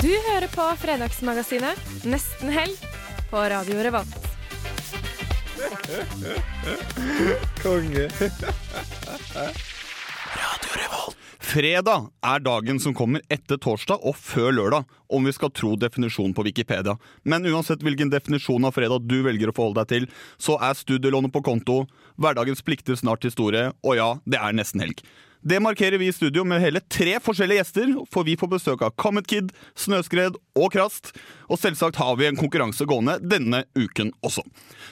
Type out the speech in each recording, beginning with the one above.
Du hører på Fredagsmagasinet Nesten helg på Radio Revolt. Konge. Radio Revolt. Fredag er dagen som kommer etter torsdag og før lørdag, om vi skal tro definisjonen på Wikipedia. Men uansett hvilken definisjon av fredag du velger å forholde deg til, så er studielånet på konto, hverdagens plikter snart historie, og ja, det er nesten helg. Det markerer vi i studio med hele tre forskjellige gjester, for vi får besøk av Comet Kid, Snøskred og Krast. Og selvsagt har vi en konkurranse gående denne uken også.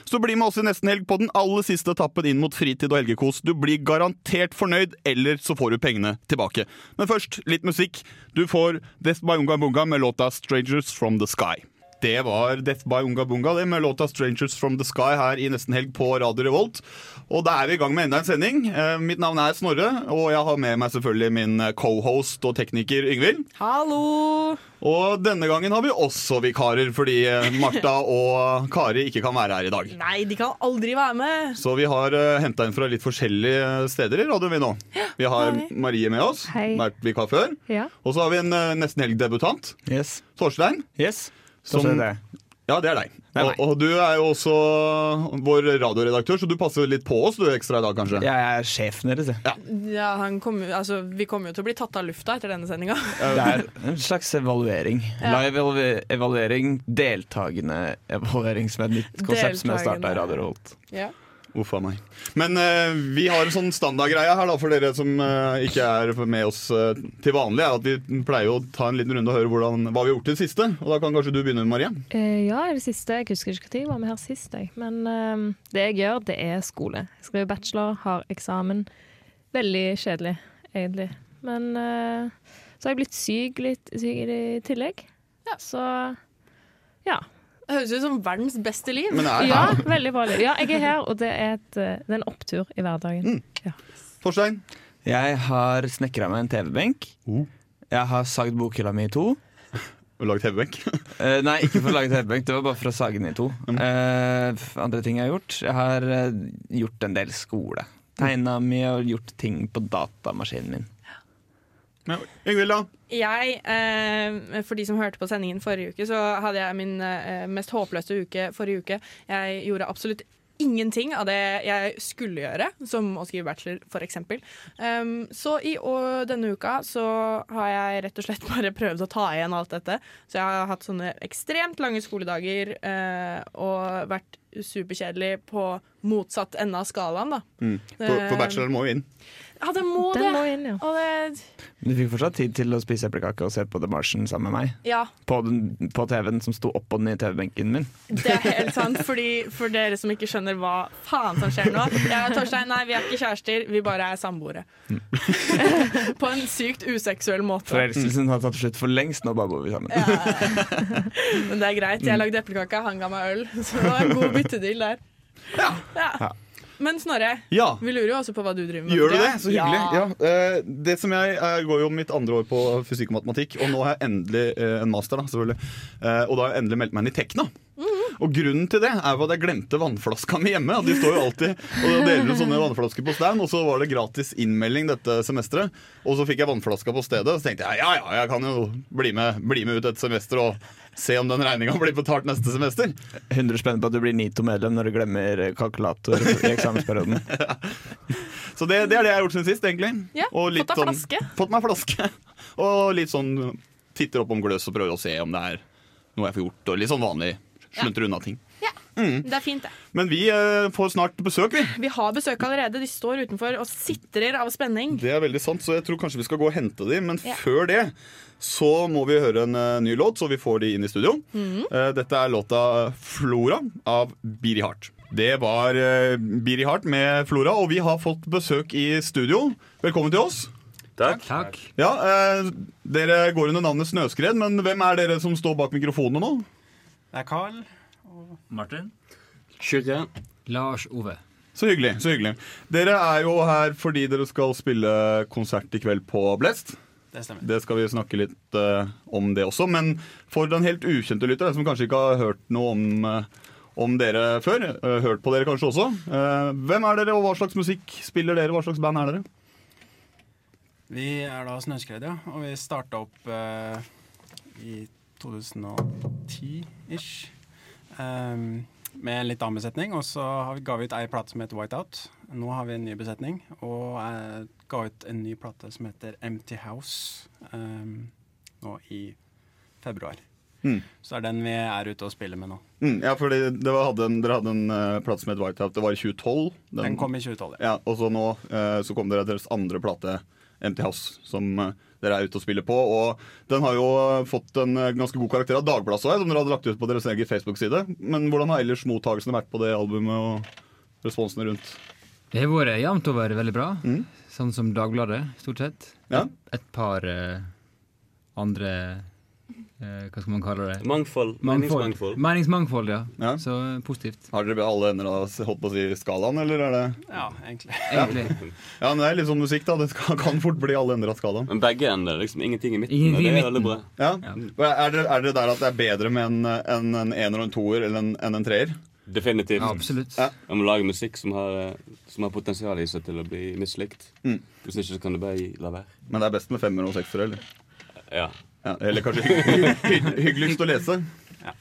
Så bli med oss i nesten helg på den aller siste etappen inn mot fritid og helgekos. Du blir garantert fornøyd, eller så får du pengene tilbake. Men først litt musikk. Du får Death by Unga Bunga med låta 'Strangers From The Sky'. Det var Death by Unga Bunga det med låta 'Strangers From The Sky' her i Nesten Helg på Radio Revolt. Og da er vi i gang med enda en sending. Eh, mitt navn er Snorre, og jeg har med meg selvfølgelig min cohost co-host og tekniker Yngvild. Hallo! Og denne gangen har vi også vikarer, fordi eh, Martha og Kari ikke kan være her i dag. Nei, de kan aldri være med. Så vi har uh, henta inn fra litt forskjellige steder i radioen vi nå. Vi har Hei. Marie med oss, Hei. vært vikar før. Ja. Og så har vi en uh, Nesten Helg-debutant, Yes. Torstein. yes. Som- Så er det. Ja, det er deg. Det er og, og du er jo også vår radioredaktør, så du passer litt på oss du ekstra i dag, kanskje. Jeg er sjefen deres, jeg. Ja, ja kommer- altså, vi kommer jo til å bli tatt av lufta etter denne sendinga. Det er en slags evaluering. Live evaluering, deltakende evaluering, som er et nytt konsept som jeg starta i. Radio Revolt. Ja. Uff a meg. Men uh, vi har en sånn standardgreie her da, for dere som uh, ikke er med oss uh, til vanlig. er at Vi pleier å ta en liten runde og høre hvordan, hva vi har gjort i det siste. Og Da kan kanskje du begynne, Marie. Eh, ja, i det siste. Jeg husker ikke når jeg var med her sist, jeg. Men eh, det jeg gjør, det er skole. Jeg skriver bachelor, har eksamen. Veldig kjedelig, egentlig. Men eh, så har jeg blitt syk litt syk i tillegg. Så ja. Det høres ut som verdens beste liv. Men er, Ja, er, veldig bra. liv. Ja, jeg er her, og det er, et, eh, det er en opptur i hverdagen. Torstein? Jeg har snekra meg en TV-benk. Oh. Jeg har sagd bokhylla mi i to. Og lagd TV-benk. Eh, nei, ikke for å lage TV-benk, det var bare for å sage den i to. Eh, f- andre ting jeg har gjort Jeg har eh, gjort en del skole. Tegna mye og gjort ting på datamaskinen min. Yngvild, da? Jeg, eh, For de som hørte på sendingen forrige uke, så hadde jeg min eh, mest håpløse uke forrige uke. Jeg gjorde absolutt ingenting av det jeg skulle gjøre, som å skrive bachelor, f.eks. Um, så i og, denne uka så har jeg rett og slett bare prøvd å ta igjen alt dette. Så jeg har hatt sånne ekstremt lange skoledager eh, og vært superkjedelig på motsatt ende av skalaen, da. Mm. For, for bachelor må jo inn. Ja, det må Den det! må inn, ja. Og det Du fikk fortsatt tid til å spise eplekake og se på The Martian sammen med meg. Ja, På, den- på TV-en som sto oppå den i TV-benken min. Det er helt sant, fordi For dere som ikke skjønner hva faen som skjer nå Jeg og Torstein, nei, vi er ikke kjærester, vi bare er samboere. På en sykt useksuell måte. Forelskelsen har tatt slutt for lengst, nå bare bor vi sammen. Men det er greit. Jeg lagde eplekake, han ga meg øl. Så det var en god byttedeal der. Ja. Ja. Men Snorre, Ja. vi lurer jo også på hva du driver med. Gjør du det? Så hyggelig. Ja. Ja. det som jeg, jeg går jo mitt andre år på fysikk og matematikk, og nå har jeg endelig eh, en master. da, selvfølgelig. Eh, og da har jeg endelig meldt meg inn i Tekna. Og grunnen til det er jo at jeg glemte vannflaska mi hjemme. At De står jo alltid og deler ut sånne vannflasker på stand, og så var det gratis innmelding dette semesteret. Og så fikk jeg vannflaska på stedet, og så tenkte jeg ja ja, jeg kan jo bli med, bli med ut et semester og se om den regninga blir betalt neste semester. 100 spenn på at du blir NITO-medlem når du glemmer kalkulator i eksamensperioden. Så det, det er det jeg har gjort siden sist, egentlig. Ja, Og litt fått deg sånn- flaske. Fått meg flaske. Og litt sånn titter opp om gløs og prøver å se om det er noe jeg får gjort. Og litt sånn vanlig slunter unna ting. Det er fint, det. Men vi eh, får snart besøk, vi. Vi har besøk allerede. De står utenfor og sitrer av spenning. Det er veldig sant, så jeg tror kanskje vi skal gå og hente dem. Men Ja. før det så må vi høre en eh, ny låt, så vi får de inn i studio. Mm. Eh, dette er låta 'Flora' av Biri Hart. Det var uh, Hart Heart med Flora, og vi har fått besøk i studio. Velkommen til oss. Takk. Takk. Ja, eh, Dere går under navnet Snøskred, men hvem er dere som står bak mikrofonene nå? Det er Carl. Og... Martin. Kyrre. Lars Ove. Så hyggelig. så hyggelig Dere er jo her fordi dere skal spille konsert i kveld på Blest. Det stemmer. Det skal vi snakke litt uh, om det også. Men for den helt ukjente lytter, som kanskje ikke har hørt noe om, uh, om dere før, uh, hørt på dere kanskje også, eh, hvem er dere, og hva slags musikk spiller dere? Hva slags band er dere? Vi er da Snøskred, ja. Og vi starta opp i 2010-ish. Um, med en litt annen besetning. Og så ga vi ut ei plate som heter Whiteout. Nå har vi en ny besetning. Og jeg ga ut en ny plate som heter Empty House um, nå i februar. Mm. Så det er den vi er ute og spiller med nå. Mm, ja, for dere hadde en, Dere hadde en uh, plate som het Whiteout. Det var i 2012. Den, kom i 2012. Ja, Og så nå uh, så kom dere deres andre plate, Empty House, som eh, dere er ute og spiller på. Og den har jo fått en eh, ganske god karakter av Dagbladet, som dere hadde lagt ut på deres egen Facebook-side. Men hvordan har ellers mottakelsen vært på det albumet og responsene rundt? Det har vært jevnt over veldig bra. Mm. Sånn som Dagbladet, stort sett. Ja. Et par uh, andre Hva skal man kalle det? Mangfold. Meningsmangfold. Meningsmangfold, ja. Ja. Så eh, positivt. Har dere alle ender av holdt på å si skalaen, eller er det Ja, egentlig. Egentlig. Ja, men det er litt sånn musikk, da. Det kan fort bli alle ender av skalaen. Men begge ender. liksom Ingenting i midten. Ingenting og det er veldig bra. Ja. Er, dere, er dere der at det er bedre med en, en, en ener og en toer enn en, en, en treer? Definitivt. Ja, absolutt. Ja. Man må lage musikk som har, eh, som har potensial i seg til å bli mislikt. Mm. Hvis ikke så kan du bare la være. Men det er best med femmer og seksere, eller? Ja. Ja, eller kanskje hy hy hy hyggeligst å lese. Ja.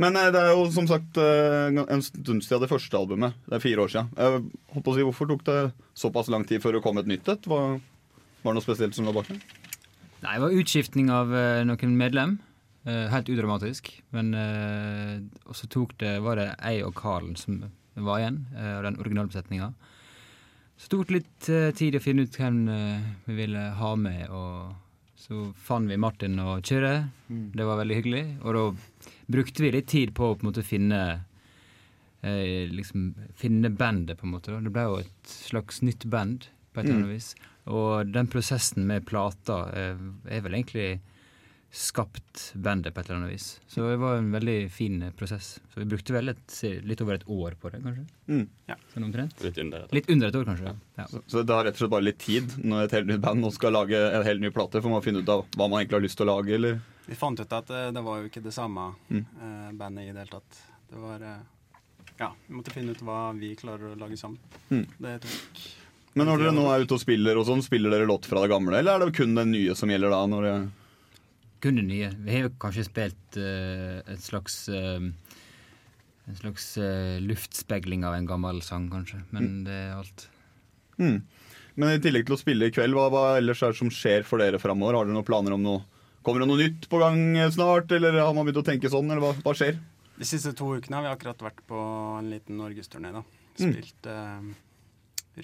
Men eh, det er jo som sagt eh, en stund siden det første albumet. Det er fire år siden. Si, Hvorfor tok det såpass lang tid før det kom et nytt et? Var, var det noe spesielt som lå bak det? Nei, det var utskiftning av eh, noen medlem. Helt udramatisk. Men så tok det, var det jeg og Carl som var igjen, av den originalbesetninga. Så tok det litt tid å finne ut hvem vi ville ha med. og så fant vi Martin og Mm. Det var veldig hyggelig. Og da brukte vi litt tid på å på måte finne eh, liksom finne bandet, på en måte. Da. Det ble jo et slags nytt band, på et eller annet vis. Og den prosessen med plata eh, er vel egentlig skapt bandet på et eller annet vis. Så det var en veldig fin eh, prosess. Så vi brukte vel et, litt over et år på det, kanskje. Mm. Sånn omtrent. Litt under. Litt under et år, kanskje. Ja. Så, så det har rett og slett bare litt tid når et helt nytt band nå skal lage en helt ny plate? For man finne ut av hva man egentlig har lyst til å lage, eller? Vi fant ut at eh, det var jo ikke det samme Mm. eh, bandet i det hele tatt. Det var Ja, vi måtte finne ut hva vi klarer å lage sammen. Mm. Det tok Men når dere nå er ute og spiller, og sånn, spiller dere låt fra det gamle, eller er det kun den nye som gjelder da? Når det Kun det nye. Vi har jo kanskje spilt uh, et slags uh, En slags uh, luftspeiling av en gammel sang, kanskje. Men det er alt. mm. Men i tillegg til å spille i kveld, hva, hva ellers er det som skjer for dere framover? Har dere noen planer om noe Kommer det noe nytt på gang snart, eller har man begynt å tenke sånn, eller hva, hva skjer? De siste to ukene har vi akkurat vært på en liten norgesturné. da. Mm. Spilt eh,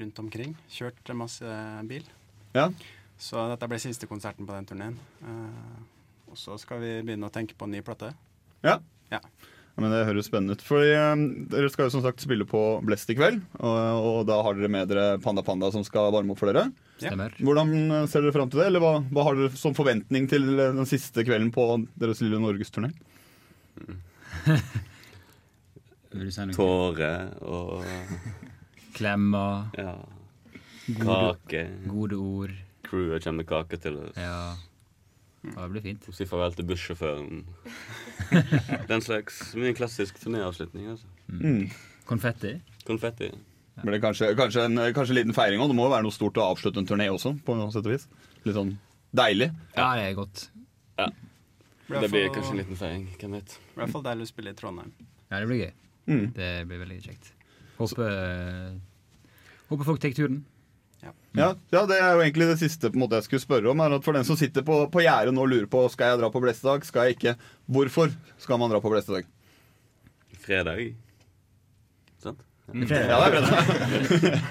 rundt omkring. Kjørt masse bil. Ja. Så dette ble siste konserten på den turneen. Eh, og så skal vi begynne å tenke på en ny plate. Ja. Ja. Ja, Men Det høres spennende ut. Fordi eh, Dere skal jo som sagt spille på Blest i kveld. Og, og da har dere med dere Panda Panda som skal varme opp for dere. Stemmer. Hvordan eh, ser dere fram til det? Eller hva, hva har dere som forventning til eh, den siste kvelden på deres lille norgesturné? Tårer og Klemmer. ja, kake. gode ord. Crewet kommer med kake til oss. Ja. Ja. Det blir fint. Og Si farvel til bussjåføren. Den slags. Mye klassisk turnéavslutning. altså. Mm. Konfetti. Konfetti. Blir det kanskje, kanskje, en, kanskje en liten feiring òg? Det må jo være noe stort å avslutte en turné også, på noe sett og vis. Litt sånn deilig. Ja, det er godt. Det blir kanskje en liten feiring. Hvem vet. I hvert fall deilig å spille i Trondheim. Ja, det blir gøy. Mm. Det blir veldig kjekt. Håper, håper folk tar turen. Ja, ja, det er jo egentlig det siste på måte jeg skulle spørre om. er at For den som sitter på, på gjerdet nå og lurer på skal jeg dra på Blestedag, skal jeg ikke. Hvorfor skal man dra på Blestedag? Fredag. Sant? Fredag. Ja, det er fredag.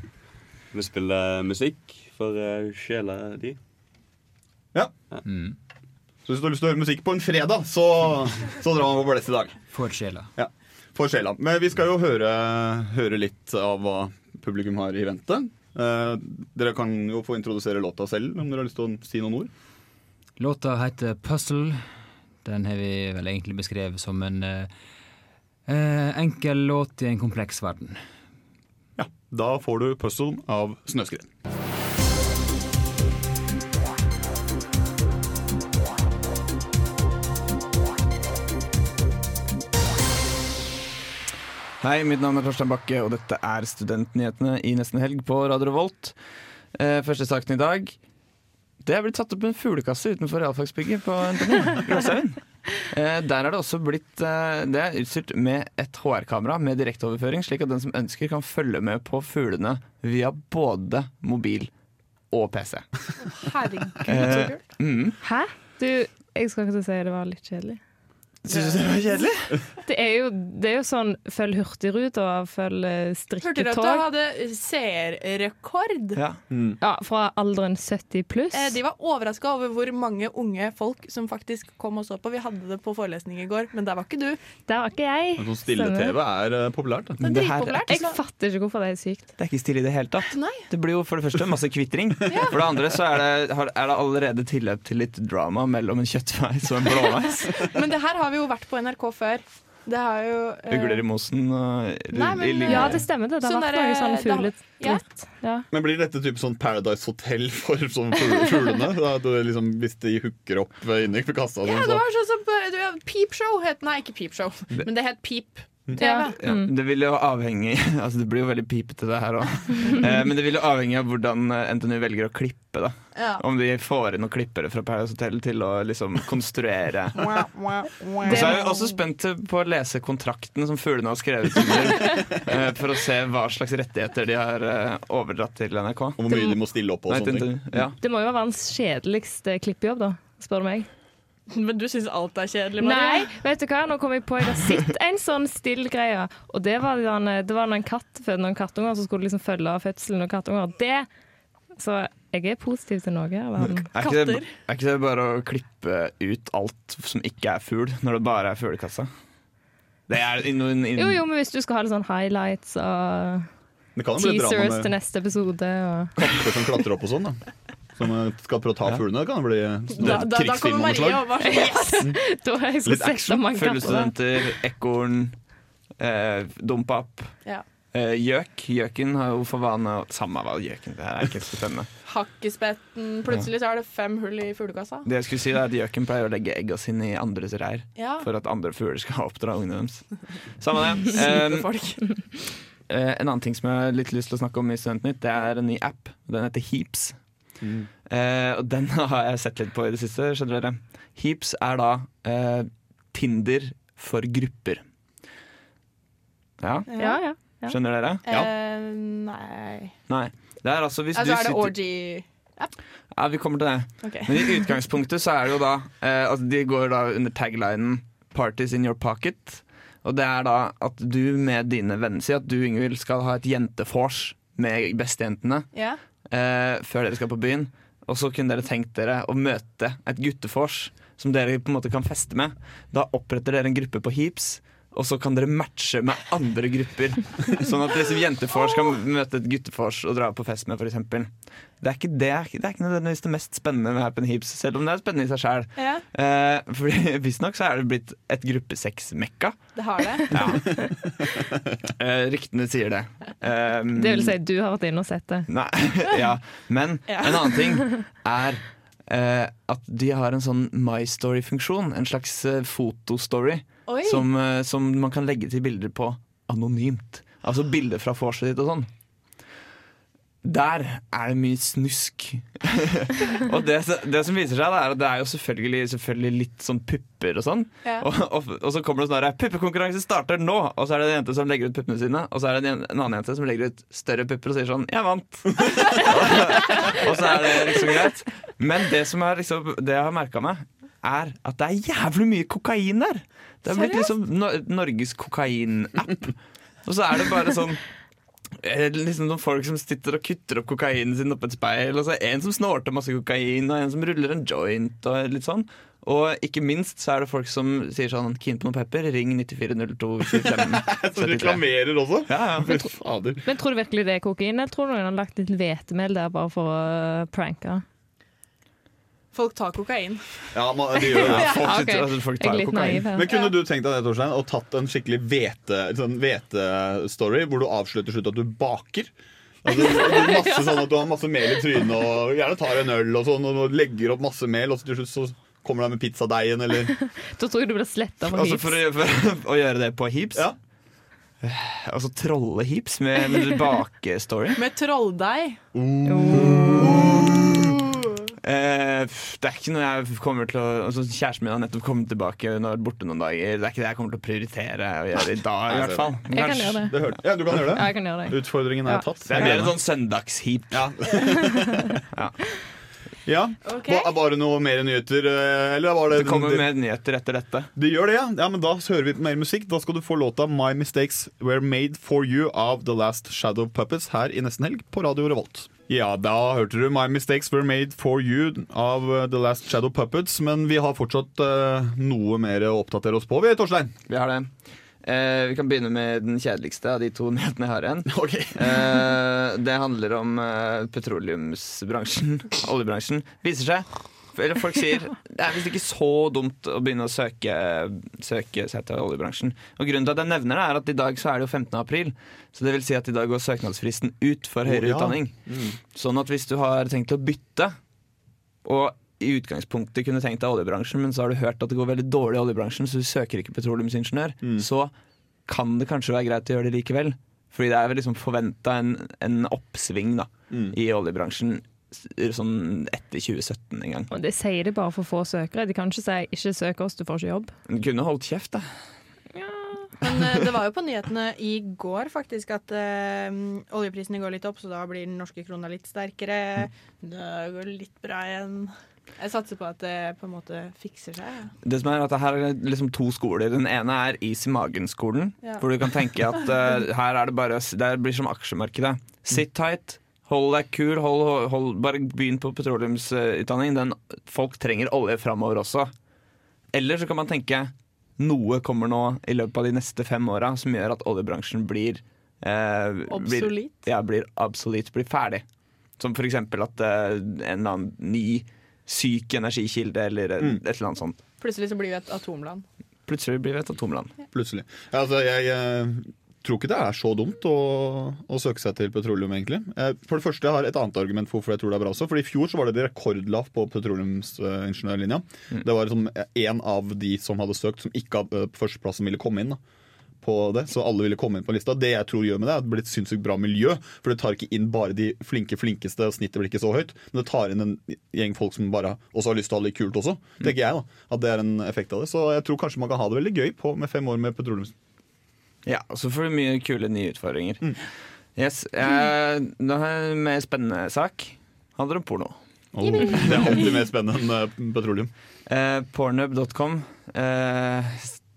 Vi spiller musikk for uh, sjela di. Mm. Så hvis du har lyst til å høre musikk på en fredag, så, så drar man på Blestedag. For sjela. For sjela. Men vi skal jo høre, høre litt av hva publikum har i vente. Eh, dere kan jo få introdusere låta selv, om dere har lyst til å si noen ord. Låta heter 'Puzzle'. Den har vi vel egentlig beskrevet som en eh, eh, enkel låt i en kompleks verden. Ja, Da får du 'Puzzle' av Snøskred. Hei, mitt navn er Torstein Bakke, og dette er Studentnyhetene i Nesten Helg på Radio Revolt. Eh, første saken i dag. Det er blitt satt opp en fuglekasse utenfor realfagsbygget på NTNU. Eh, der er det også blitt eh, Det er utstyrt med et HR-kamera med direkteoverføring, slik at den som ønsker, kan følge med på fuglene via både mobil og PC. Herregud, så Eh, kult. mm. Hæ? Du, jeg skal ikke si det var litt kjedelig. Syns du det var kjedelig? Det er jo, det er jo sånn følg Hurtigruta, følg eh, strikketog. Hurtigruta hadde seerrekord? Ja. Ja, fra alderen 70 pluss. Eh, De var overraska over hvor mange unge folk som faktisk kom og så på. Vi hadde det på forelesning i går, men der var ikke du. Der var ikke jeg. Sånn stille-TV er eh, populært. Da. Det er dritpopulært. Jeg fatter ikke hvorfor det er sykt. Det er ikke stille i det hele tatt. Nei. Det blir jo for det første masse kvitring. For det andre så er det, er det allerede tilløp til litt drama mellom en kjøttveis og en blåveis. Men det her har vi jo vært på NRK før. Det har jo uh, Ugler i mosen Uh, Nei, men, i- i- Ja, det stemmer det. Det har Sånn vært noe sånn fuglet ja. Ja. Men blir dette type sånn Paradise Hotel for sånn fugle- fuglene? Liksom, hvis de hooker opp inni kassa Ja, sånn, det var sånn som Peep Show het Nei, ikke Peep Show, men det het Peep. TV. Ja. Ja, det vil jo avhenge Altså Det blir jo veldig pipete, det her òg. Eh, men det vil jo avhenge av hvordan eh, NTNU velger å klippe. da Ja. Om de får inn noen klippere fra Paradise Hotel til å liksom konstruere. Og så er vi også spent på å lese kontrakten som fuglene har skrevet under, eh, for å se hva slags rettigheter de har eh, overdratt til NRK. og hvor mye de må stille opp. Ja. Det må jo være verdens kjedeligste klippjobb, da, spør du meg. Men du syns alt er kjedelig? Nei, vet du hva? Nå kom jeg på Jeg har sett en sånn still-greie. Og det var, den, det var en katt fødte noen kattunger, som skulle liksom følge fødselen av kattunger. Det Så jeg er positiv til noe av verden. Er, ikke det, er ikke det bare å klippe ut alt som ikke er fugl, når det bare er fuglekassa? Er Jo, jo, men hvis du skal ha litt sånn highlights og teasers til neste episode og katter som klatrer opp og sånn. da Som eh, skal prøve å ta Ja. fuglene. Det kan bli Da, da, da krigsfilm kommer av noe Marie slag. og bare yes! Da jeg Litt action. Fuglestudenter, ekorn, eh, dompap. Ja. Eh, gjøk. Gjøken har jo for vane å Samme hva gjøken det her er ikke så spennende. Hakkespetten. Plutselig så er det fem hull i fuglekassa. Det jeg skulle si er at Gjøken pleier å legge egga sine i andres reir Ja. for at andre fugler skal oppdra ungene deres. Samme det. Um, Eh, en annen ting som jeg har litt lyst til å snakke om i Studentnytt, det er en ny app. Den heter Heaps. Eh, og den har jeg sett litt på i det siste. skjønner dere Heaps er da eh, Tinder for grupper. Ja, Ja, ja. ja. skjønner dere? Eh, nei Nei. Det er altså hvis Altså du er det sitter orgy Ja, vi kommer til det. Okay. Men i utgangspunktet så er det jo da eh, altså De går da under taglinen 'Parties in your pocket'. Og det er da at du med dine venner sier at du, Ingvild, skal ha et jentefors med bestejentene Ja. Eh, før dere skal på byen. Og så kunne dere tenkt dere å møte et guttefors som dere på en måte kan feste med. Da oppretter dere en gruppe på Heaps. Og så kan dere matche med andre grupper. Sånn at liksom jentefors kan møte et guttefors og dra på fest med, f.eks. Det er ikke det, det er ikke nødvendigvis det mest spennende med Happen Heaps, selv om det er spennende i seg sjøl. ja, Eh, fordi Visstnok så er det blitt et gruppesexmekka. det har det. Eh, ryktene sier det. Eh, Det vil si, du har vært inne og sett det. Nei, ja. Men Ja. en annen ting er eh, at de har en sånn My Story-funksjon. En slags eh, fotostory. Som, eh, som man kan legge til bilder på anonymt. Altså bilder fra vorset ditt og sånn. Der er det mye snusk. og det, det som viser seg, er at det er jo selvfølgelig, selvfølgelig litt sånn pupper og sånn. Ja. Og, og, og så kommer det sånn herre 'Puppekonkurranse starter nå!' Og så er det en jente som legger ut puppene sine, og så er det en, en annen jente som legger ut større pupper og sier sånn 'Jeg vant'. og så er det liksom greit. Men det som er liksom, det jeg har merka meg, er at det er jævlig mye kokain der. Det er blitt liksom no Norges kokain-app. Og så er det bare sånn eh, Liksom noen folk som sitter og kutter opp kokainen sin opp et speil. Og så er en som snorter masse kokain, og en som ruller en joint. Og litt sånn Og ikke minst så er det folk som sier sånn Keen på noe pepper, ring 940225. Som reklamerer også? Ja, ja. Men, fader. Men tror du virkelig det er kokain, eller tror du noen har lagt litt hvetemel der bare for å pranke? Folk tar kokain. Ja, man, de gjør det. Ja, Folk, sitter, altså, folk tar kokain. naiv ja. Men kunne du tenkt deg det, Torstein, og tatt en skikkelig hvete- sånn hvete-story hvor du avslutter slutt at du baker? Altså, det er masse sånn at Du har masse mel i trynet og gjerne tar en øl og sånn, og legger opp masse mel, og så til slutt så kommer du med pizzadeigen eller Da tror jeg du blir sletta på Altså for, for å gjøre det på heaps? Altså trolle heaps med, med bakestory? Med trolldeig. Eh, det er ikke noe jeg kommer til å altså, Kjæresten min har nettopp kommet tilbake. Hun har vært borte noen dager. Det er ikke det jeg kommer til å prioritere å gjøre i dag. i hvert fall Jeg kan gjøre det. hørte- Ja, du kan gjøre det. Ja, jeg kan gjøre det. Utfordringen er Ja. tatt. Det er mer en sånn søndagsheap. Ja. ja. Var, var det noe mer nyheter? eh, Eller var det Det kommer mer nyheter etter dette. Det gjør det, ja. ja men Da hører vi på mer musikk. Da skal du få låta 'My Mistakes Were Made For You' av The Last Shadow Puppets her i Nesten Helg på Radio Revolt. Ja, da hørte du 'My Mistakes Were Made For You' av eh, The Last Shadow Puppets. Men vi har fortsatt uh, noe mer å oppdatere oss på, vi, Torstein. Vi har det. Eh, vi kan begynne med den kjedeligste av de to nyhetene jeg har igjen. Eh, det handler om eh, petroleumsbransjen, oljebransjen. Viser seg eller folk sier det er visst ikke så dumt å begynne å søke, søke seg til oljebransjen. Og Grunnen til at jeg nevner det, er at i dag så er det jo 15. april. Så det vil si at i dag går søknadsfristen ut for høyere ja. utdanning. Mm. Sånn at hvis du har tenkt å bytte, og i utgangspunktet kunne tenkt deg oljebransjen, men så har du hørt at det går veldig dårlig i oljebransjen, så du søker ikke petroleumsingeniør, så kan det kanskje være greit å gjøre det likevel. Fordi det er vel liksom forventa en, en oppsving da, i oljebransjen sånn etter 2017 en gang. Og det sier de bare for få søkere. De kan ikke si 'ikke søk oss, du får ikke jobb'. Du kunne holdt kjeft, da. Men eh, det var jo på nyhetene i går faktisk at eh, oljeprisene går litt opp, så da blir den norske krona litt sterkere. Det går litt bra igjen. Jeg satser på at det på en måte fikser seg. ja. Det som er at her er liksom to skoler. Den ene er is i magen-skolen. Ja. Hvor du kan tenke at eh, her er det bare Det blir som aksjemarkedet. Sit tight, hold deg kul, hold, hold, hold, bare begynn på petroleumsutdanning. Den, folk trenger olje framover også. Eller så kan man tenke noe kommer nå i løpet av de neste fem åra som gjør at oljebransjen blir eh, blir- Ja, blir absolutt, blir ferdig. Som for eksempel at eh, en eller annen ny syk energikilde eller mm. et eller annet sånt. Plutselig så blir vi et atomland. Plutselig blir vi et atomland. Plutselig. Altså, jeg, eh, tror ikke det er så dumt å, å søke seg til petroleum, egentlig. Eh, For det første, jeg har et annet argument for hvorfor jeg tror det er bra også. For i fjor så var det rekordlavt på petroleumsingeniørlinja. Mm. Det var liksom en av de som hadde søkt, som ikke hadde på førsteplassen ville komme inn. da på det, Så alle ville komme inn på lista. Det jeg tror gjør med det, er at det blir et sinnssykt bra miljø. For det tar ikke inn bare de flinke flinkeste, og snittet blir ikke så høyt. Men det tar inn en gjeng folk som bare også har lyst til å ha det kult også. Tenker jeg da, At det er en effekt av det. Så jeg tror kanskje man kan ha det veldig gøy på, med fem år med petroleums... Ja, og så får du mye kule nye utfordringer. Mm. Yes, eh, Nå har jeg en mer spennende sak. Handler om porno. Oh, det er alltid mer spennende enn eh, petroleum. Eh, Pornhub.com eh,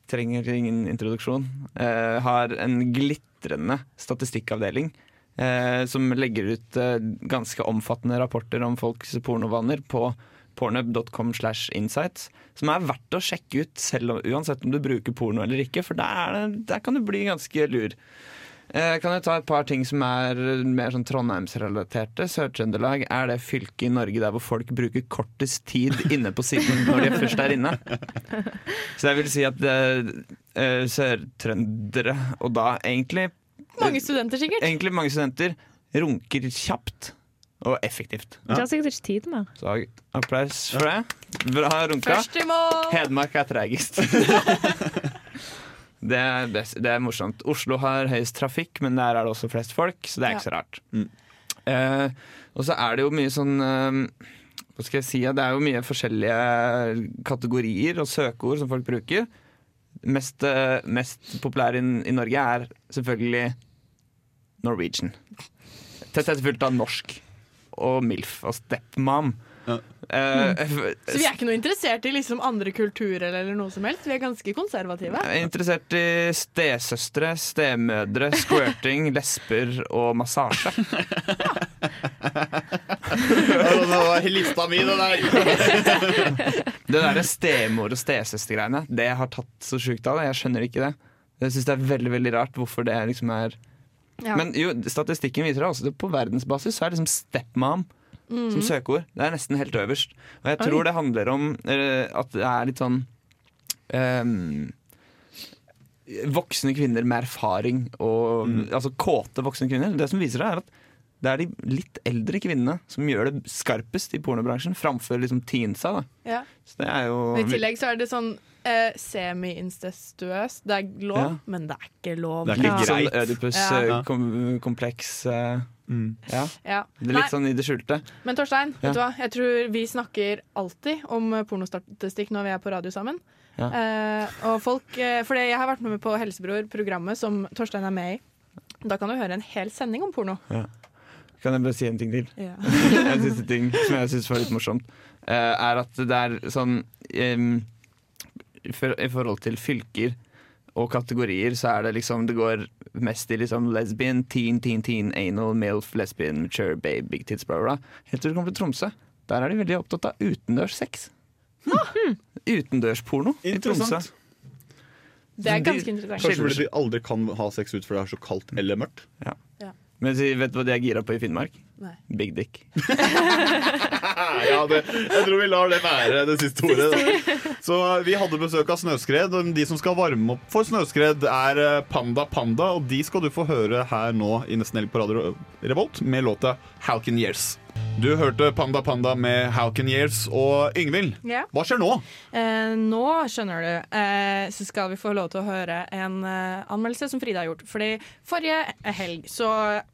trenger ingen introduksjon. Eh, har en glitrende statistikkavdeling eh, som legger ut eh, ganske omfattende rapporter om folks pornovaner på pornhub.com slash insights, som er verdt å sjekke ut selv uansett om du bruker porno eller ikke, for der, er det- der kan du bli ganske lur. Eh, kan jeg ta et par ting som er mer sånn Trondheimsrelaterte? Sør-Trøndelag er det fylket i Norge der hvor folk bruker kortest tid inne på siden når de først er inne. Så jeg vil si at eh, sør-trøndere, og da egentlig Mange studenter, sikkert. Egentlig mange studenter runker kjapt og effektivt. De har sikkert ikke tid mer. Så applaus for det. Bra runka. Hedmark er tregest. det, er best, det er morsomt. Oslo har høyest trafikk, men der er det også flest folk, så det er ikke så rart. Eh, og så er det jo mye sånn uh, Hva skal jeg si? Det er jo mye forskjellige kategorier og søkeord som folk bruker. Mest, uh, mest populære i, i Norge er selvfølgelig Norwegian. Tett etterfulgt av norsk og MILF og stepmom. Eh, Så vi er ikke noe interessert i liksom andre kulturer eller noe som helst. Vi er ganske konservative. Jeg er interessert i stesøstre, stemødre, squirting, lesber og massasje. Det var lista mi, det der. Det derre stemor- og stesøstergreiene, det har tatt så sjukt av. Jeg skjønner ikke det. Jeg syns det er veldig veldig rart hvorfor det liksom er Ja. Men jo, statistikken viser også at på verdensbasis så er liksom stepmom mm. som søkeord. Det er nesten helt øverst. Og jeg Oi. tror det handler om uh, at det er litt sånn um, Voksne kvinner med erfaring og Altså kåte voksne kvinner. Det som viser det, er at det er de litt eldre kvinnene som gjør det skarpest i pornobransjen, framfor liksom teensa. Da. Ja. Så det er jo I tillegg så er det sånn eh, semi-incestuøst. Det er lov, Ja. men det er ikke lov. Det er litt sånn Ødipus-kompleks. ja. Ja. Det er Nei. litt sånn i det skjulte. Men Torstein, Ja. vet du hva? jeg tror vi snakker alltid om eh, pornostatistikk når vi er på radio sammen. Ja. Eh, og folk, eh, fordi jeg har vært med på Helsebror, programmet som Torstein er med i. Da kan du høre en hel sending om porno. Ja. Kan jeg bare si en ting til? Ja. en siste ting som jeg syns var litt morsomt, eh, er at det er sånn um, i for- I forhold til fylker og kategorier, så er det liksom Det går mest i liksom lesbian, teen, teen, teen, anal, milf, lesbian, mature, babe, big tits, bla, bla. Helt til du kommer til Tromsø. Der er de veldig opptatt av utendørs sex. Utendørsporno i Tromsø. Det er de- ganske interessant. Kanskje fordi de aldri kan ha sex ut for det er så kaldt eller mørkt. Ja. Ja. Men vet du hva de er gira på i Finnmark? Nei. Big dick. ja, det, jeg tror vi lar det være det siste ordet. da. Så eh, Vi hadde besøk av Snøskred. og De som skal varme opp for Snøskred, er eh, Panda Panda. Og de skal du få høre her nå i Nesten Helg på Radio Revolt med låta How Years. Du hørte Panda Panda med How Years. Og Yngvild, Ja. hva skjer nå? Eh, nå, skjønner du, eh, så skal vi få lov til å høre en eh, anmeldelse som Fride har gjort. Fordi forrige helg så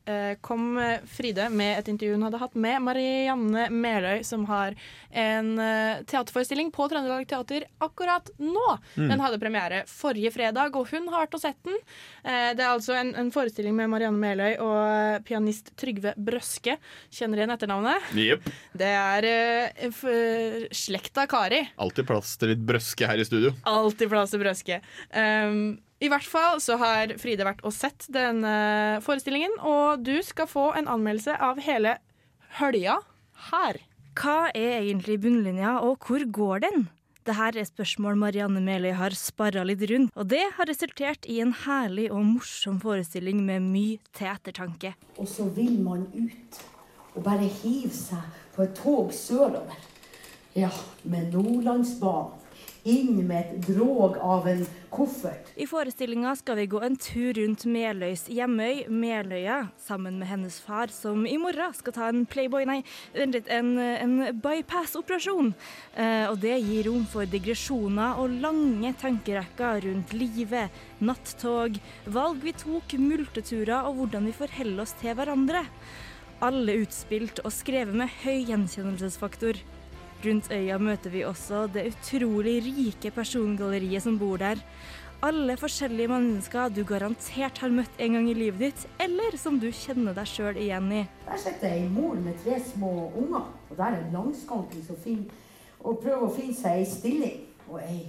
eh, kom Fride med et intervju hun hadde hatt med Marianne Meløy, som har en eh, teaterforestilling på Trøndelag Teater akkurat nå. Mm. Den hadde premiere forrige fredag, og hun har vært og sett den. Eh, det er altså en, en forestilling med Marianne Meløy og eh, pianist Trygve Brøske. Kjenner igjen etternavnet? Yep. Det er uh, slekta Kari. Alltid plass til litt brøske her i studio. Alltid plass til brøske. Um, I hvert fall så har Fride vært og sett den eh, forestillingen, og du skal få en anmeldelse av hele hølja her. Hva er egentlig bunnlinja, og hvor går den? Dette er spørsmål Marianne Meløy har sparra litt rundt, og det har resultert i en herlig og morsom forestilling med mye til ettertanke. Og så vil man ut og bare hive seg på et tog sørover. Ja, med Nordlandsbanen. Inn med et drog av en koffert. I forestillinga skal vi gå en tur rundt Meløys hjemøy, Meløya, sammen med hennes far, som i morgen skal ta en Playboy, nei, en, en bypass-operasjon. Eh, og det gir rom for digresjoner og lange tankerekker rundt livet, nattog, valg vi tok, multeturer og hvordan vi forholder oss til hverandre. Alle utspilt og skrevet med høy gjenkjennelsesfaktor. Rundt øya møter vi også det utrolig rike persongalleriet som bor der. Alle forskjellige mennesker du garantert har møtt en gang i livet ditt, eller som du kjenner deg sjøl igjen i. Der sitter ei mor med tre små unger, og der er langskanken som finner og prøver å finne seg ei stilling. Og ei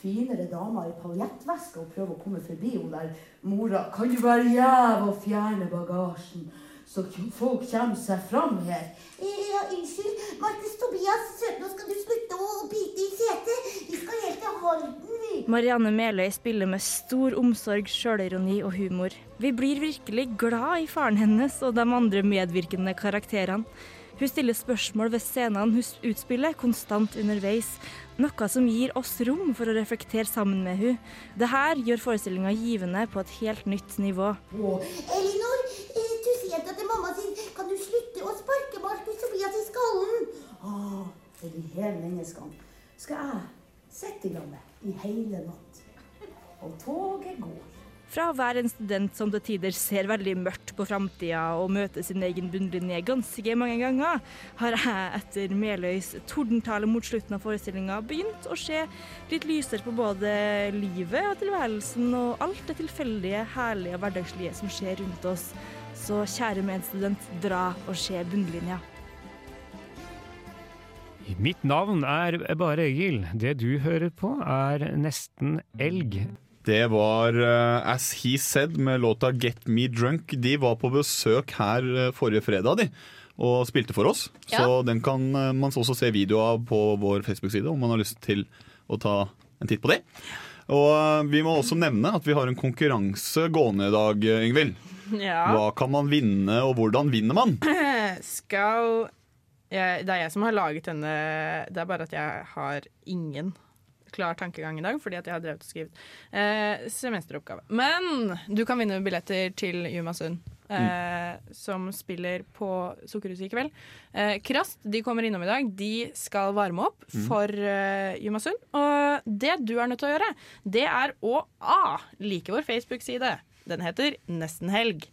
finere dame i paljettveske og prøver å komme forbi hun der mora. Kan du være jæv og fjerne bagasjen, så folk kommer seg fram her? Ja, unnskyld. Markus Tobias, nå skal du slutte å bite i setet. Vi skal helt til Halden, vi. Marianne Meløy spiller med stor omsorg, sjølironi og humor. Vi blir virkelig glad i faren hennes og de andre medvirkende karakterene. Hun stiller spørsmål ved scenene hun utspiller, konstant underveis. Noe som gir oss rom for å reflektere sammen med hun. Dette gjør forestillinga givende på et helt nytt nivå. Oh. Elinor, eh, sier til mamma sin Kan du slutte å sparke Markus Tobias i skallen? Ah, for de her menneskene skal jeg sitte i lag med i hele natt. Og toget går. Fra å være en student som til tider ser veldig mørkt på framtida og møter sin egen bunnlinje ganske mange ganger, har jeg etter Meløys tordentale mot slutten av forestillinga begynt å se litt lysere på både livet og tilværelsen og alt det tilfeldige, herlige og hverdagslige som skjer rundt oss. Så kjære medstudent, dra og se bunnlinja. Mitt navn er bare Egil. Det du hører på, er Nesten elg. Det var uh, As He Said med låta Get Me Drunk. De var på besøk her eh, forrige fredag de, og spilte for oss. Ja. Så den kan eh, man også se video av på vår Facebook-side om man har lyst til å ta en titt på det. Og vi må også nevne at vi har en konkurranse gående i dag, Yngvild. Ja. Hva kan man vinne, og hvordan vinner man? Skal jeg, Det er jeg som har laget denne. Det er bare at jeg har ingen klar tankegang i dag, fordi at jeg har drevet og skrevet eh, semesteroppgave. Men du kan vinne billetter til Jumasund. Eh, Som spiller på Sukkerhuset i kveld. Eh, Krast de kommer innom i dag. De skal varme opp Mm. for eh, Jumasund. Og det du er nødt til å gjøre, det er å A. Like vår Facebook-side. Den heter Nesten helg.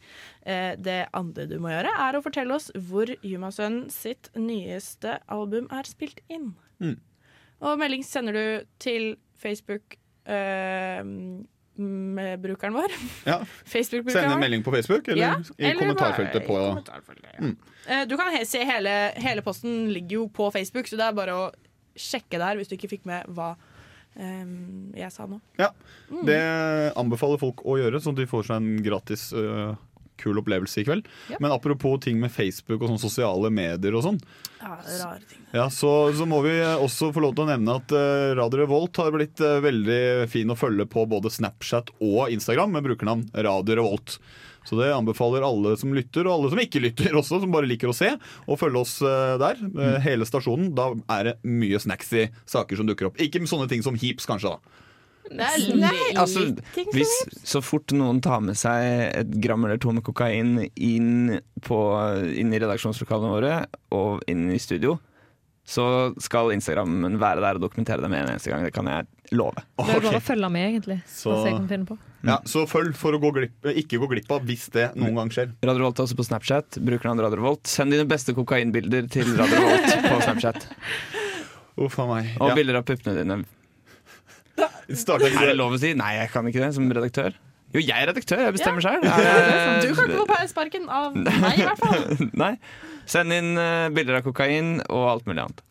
Eh, det andre du må gjøre, er å fortelle oss hvor Jumasønn sitt nyeste album er spilt inn. Mm. Og melding sender du til Facebook eh, med brukeren vår. Ja. Facebook-brukeren Sende en melding på Facebook, eller Ja, i eller kommentarfeltet bare i kommentarfeltet, ja. Mm. Eh, Du kan he se hele, hele posten ligger jo på Facebook, så det er bare å sjekke der hvis du ikke fikk med hva um, jeg sa nå. Ja, Mm. Det anbefaler folk å gjøre, sånn at de får seg en gratis øh, kul opplevelse i kveld. Ja. Men apropos ting med Facebook og sånn sosiale medier og sånn, Ja, rare ting. ja, så, så må vi også få lov til å nevne at øh, Radio Revolt har blitt øh, veldig fin å følge på både Snapchat og Instagram med brukernavn Radio Revolt. Så det anbefaler alle som lytter, og alle som ikke lytter også, som bare liker å se, å følge oss øh, der. øh, Hele stasjonen. Da er det mye snacksy saker som dukker opp. Ikke med sånne ting som heaps, kanskje, da. Det er Nei, altså, hvis så fort noen tar med seg et gram eller to med kokain inn, på, inn i redaksjonslokalene våre og inn i studio, så skal Instagrammen være der og dokumentere det med en eneste gang. Det kan jeg love. Det er bare å følge med, egentlig. Så-. Ja, så følg for å gå glipp, ikke gå glipp av hvis det noen gang skjer. Radio Revolt er også på Snapchat. Brukernavn Radio Radiovolt Send dine beste kokainbilder til Radio Revolt på Snapchat. Uff a meg. Og Ja. bilder av puppene dine. Er det lov å si? Nei, jeg kan ikke det som redaktør. Jo, jeg er redaktør. Jeg bestemmer Ja. Du kan ikke få sparken av meg, i hvert fall. Nei. Send inn eh, bilder av kokain og alt mulig annet.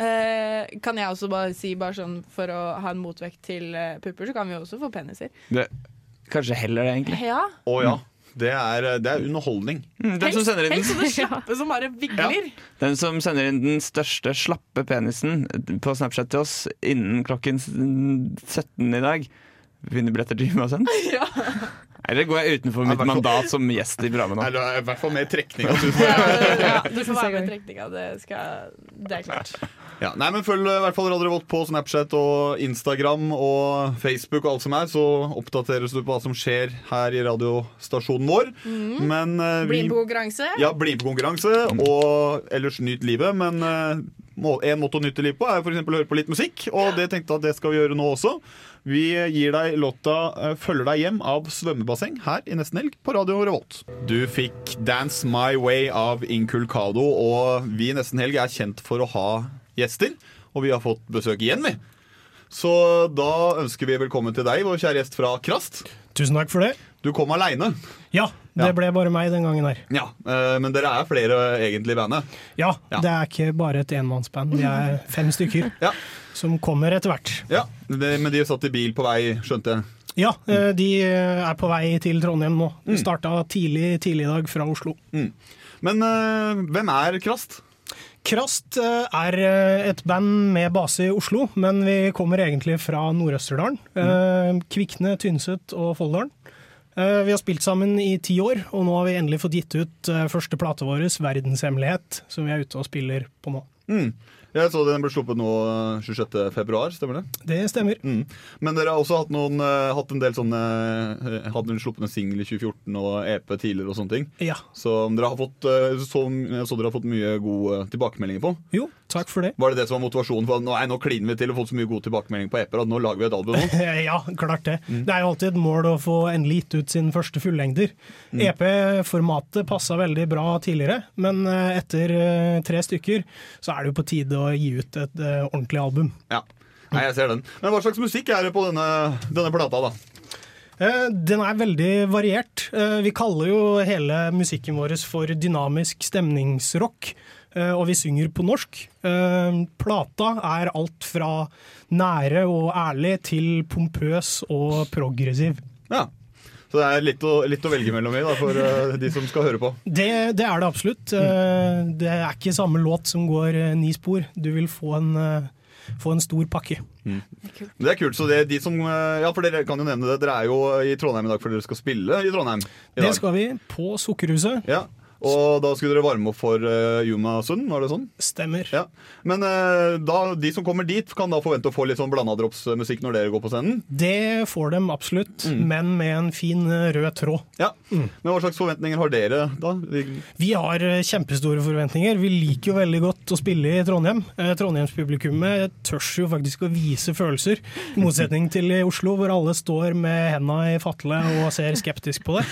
Eh, kan jeg også bare si, bare sånn for å ha en motvekt til eh, pupper, så kan vi også få peniser. Det, kanskje heller det, egentlig. Ja. Å ja. Det er, det er underholdning. Mm, Den som sender inn den slappe som bare vigler. Den som sender inn den største slappe penisen på Snapchat til oss innen klokken 17 i dag, vinner billetter til Gymasen. Ja. Eller går jeg utenfor mitt mandat som gjest i programmet nå? Eller i hvert fall med trekning. Ja, du får være med i trekninga, det, skal- det er klart. Ja, nei, men Følg i hvert fall Radio Revolt på Snapchat og Instagram og Facebook og alt som er, så oppdateres du på hva som skjer her i radiostasjonen vår. Mm. Men uh, Bli med på konkurranse. Ja, bli med på konkurranse, og ellers nyt livet. Men uh, må- en måte å nyte livet på er for eksempel å høre på litt musikk, og det tenkte jeg at det skal vi gjøre nå også. Vi gir deg låta eh, 'Følger deg hjem' av Svømmebasseng her i Nesten Helg på Radio Revolt. Du fikk 'Dance My Way' av Inculcado, og vi i Nesten Helg er kjent for å ha gjester. Og vi har fått besøk igjen, vi. Så da ønsker vi velkommen til deg, vår kjære gjest fra Krast. Tusen takk for det. Du kom aleine. Ja, det ble bare meg den gangen her. Ja, eh, men dere er flere egentlig i bandet. Ja, Ja. det er ikke bare et enmannsband. Vi er fem stykker som kommer etter hvert. Ja, Men de satt i bil på vei, skjønte jeg. Ja, eh, de er på vei til Trondheim nå. De Mm. starta tidlig, tidlig i dag fra Oslo. Men eh, hvem er Krast? Krast eh, er eh, et band med base i Oslo, men vi kommer egentlig fra Nord-Østerdalen. Mm. Kvikne, Tynset og Folldalen. Eh, Vi har spilt sammen i ti år, og nå har vi endelig fått gitt ut eh, første plate vår, 'Verdenshemmelighet', som vi er ute og spiller på nå. Mm. Jeg så den ble sluppet nå eh, 26. februar, stemmer det? Det stemmer. Mm. Men dere har også hatt, noen, eh, hatt en del sånne eh, Hadde dere sluppet singel i 2014 og EP tidligere og sånne ting. Ja. Så dere har fått, så, så dere har fått mye gode tilbakemeldinger på. Jo, takk for det. Var det det som var motivasjonen for at nå, nå kliner vi til og fått så mye god tilbakemelding på EP-er at nå lager vi et album nå? ja, klart det. Det er jo alltid et mål å få endelig gitt ut sin første fullengder. Mm. EP-formatet passa veldig bra tidligere, men eh, etter eh, tre stykker så er det jo på tide å gi ut et eh, ordentlig album. Ja. Nei, jeg ser den. Men hva slags musikk er det på denne, denne plata, da? Eh, Den er veldig variert. Eh, Vi kaller jo hele musikken vår for dynamisk stemningsrock. Eh, og vi synger på norsk. Eh, Plata er alt fra nære og ærlig til pompøs og progressiv. Ja. Så det er litt å, litt å velge mellom i da, for eh, de som skal høre på. Det, det er det absolutt. Eh, Det er ikke samme låt som går ni spor. Du vil få en, få en stor pakke. Mm. Det er kult. så det er de som, ja, for Dere kan jo nevne det. Dere er jo i Trondheim i dag for dere skal spille i Trondheim. i Det dag. skal vi på Sukkerhuset. Ja, Og da skulle dere varme opp for uh, Yuma var det sånn? Stemmer. Ja. Men uh, da, de som kommer dit, kan da forvente å få litt sånn blandadrops-musikk når dere går på scenen? Det får dem absolutt, men med en fin eh, rød tråd. Ja. Men hva slags forventninger har dere da? Vi har eh, kjempestore forventninger. Vi liker jo veldig godt å spille i Trondheim. Eh, Trondheimspublikummet tørs jo faktisk å vise følelser, i motsetning til i Oslo, hvor alle står med henda i fatle og ser skeptisk på det.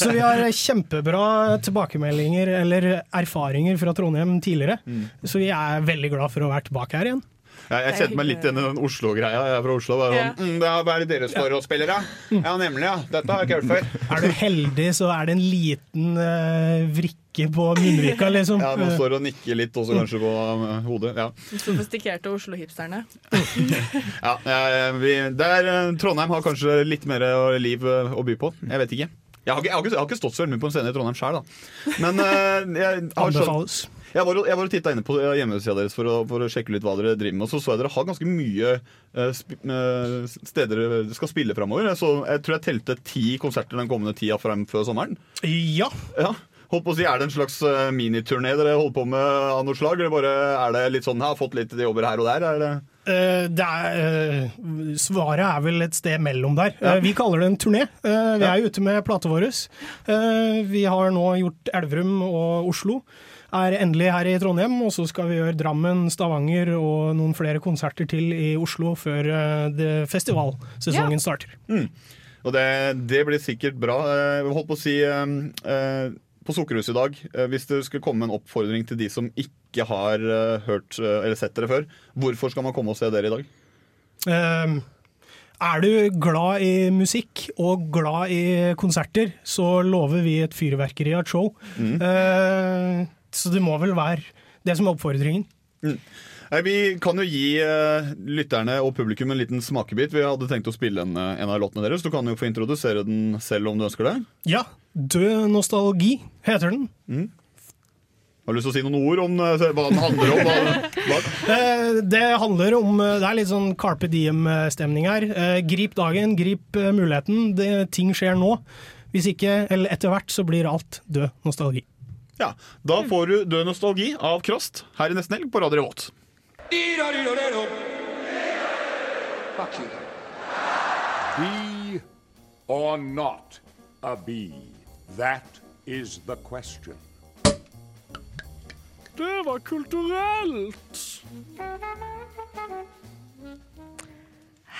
Så vi har kjempebra tilbakemeldinger eller erfaringer fra Trondheim tidligere. Så vi er veldig glad for å være tilbake her igjen. Ja, jeg kjente meg litt igjen i den Oslo-greia. Jeg er fra Oslo. Bare sånn, mm, det er bare dere står og spiller, ja? Ja, nemlig. ja. Dette har jeg ikke hørt før. Er du heldig, så er det en liten uh, vrikke på munnvika, liksom. Ja, Man står og nikker litt også kanskje på uh, hodet. Ja. Sofistikerte Oslo-hipsterne. Ja, eh, vi, der, eh, Trondheim har kanskje litt mer eh, liv eh, å by på. Jeg vet ikke. Jeg har ikke, jeg har ikke, jeg har ikke stått så veldig mye på en scene i Trondheim sjøl, da. Men uh, jeg har Anbefales. Jeg var, jeg var og titta inne på eh, hjemmesida deres for å, for å sjekke litt hva dere driver med. Og så så jeg dere har ganske mye uh, steder dere skal spille framover. Så jeg tror jeg telte ti konserter den kommende tida frem før sommeren. Ja. ja. Holdt på å si, Er det en slags miniturné dere holder på med av noe slag? Eller bare er det litt sånn, jeg har fått litt jobber her og der? Er det er, eh, svaret er vel et sted mellom der. Eh, vi kaller det en turné. Eh, vi er ute med plata vår. Eh, vi har nå gjort Elverum og Oslo. Er endelig her i Trondheim, og så skal vi gjøre Drammen, Stavanger og noen flere konserter til i Oslo før eh, festivalsesongen starter. Mm. Og det, det blir sikkert bra. Eh, Jeg holdt på å si eh, eh, På Sukkerhuset i dag, eh, hvis det skulle komme en oppfordring til de som ikke har eh, hørt eh, eller sett dere før, hvorfor skal man komme og se dere i dag? Eh, er du glad i musikk og glad i konserter, så lover vi et fyrverkeri av et show. Eh, så det må vel være det som er oppfordringen. Nei, Vi kan jo gi uh, lytterne og publikum en liten smakebit. Vi hadde tenkt å spille en, eh, en av låtene deres. Du kan jo få introdusere den selv om du ønsker det. Ja, Død nostalgi heter den. Har du lyst til å si noen ord om uh, hva den handler om? Hva, hva? Det handler om Det er litt sånn Carpe Diem-stemning her. Grip dagen, grip muligheten. Det, ting skjer nå. Hvis ikke, eller etter hvert, så blir alt død nostalgi. Ja, Da får du Død nostalgi av Krost her i Nesten Helg på Radio Revolt. Fuck you. Be or not a bee? That is the question. Det var kulturelt!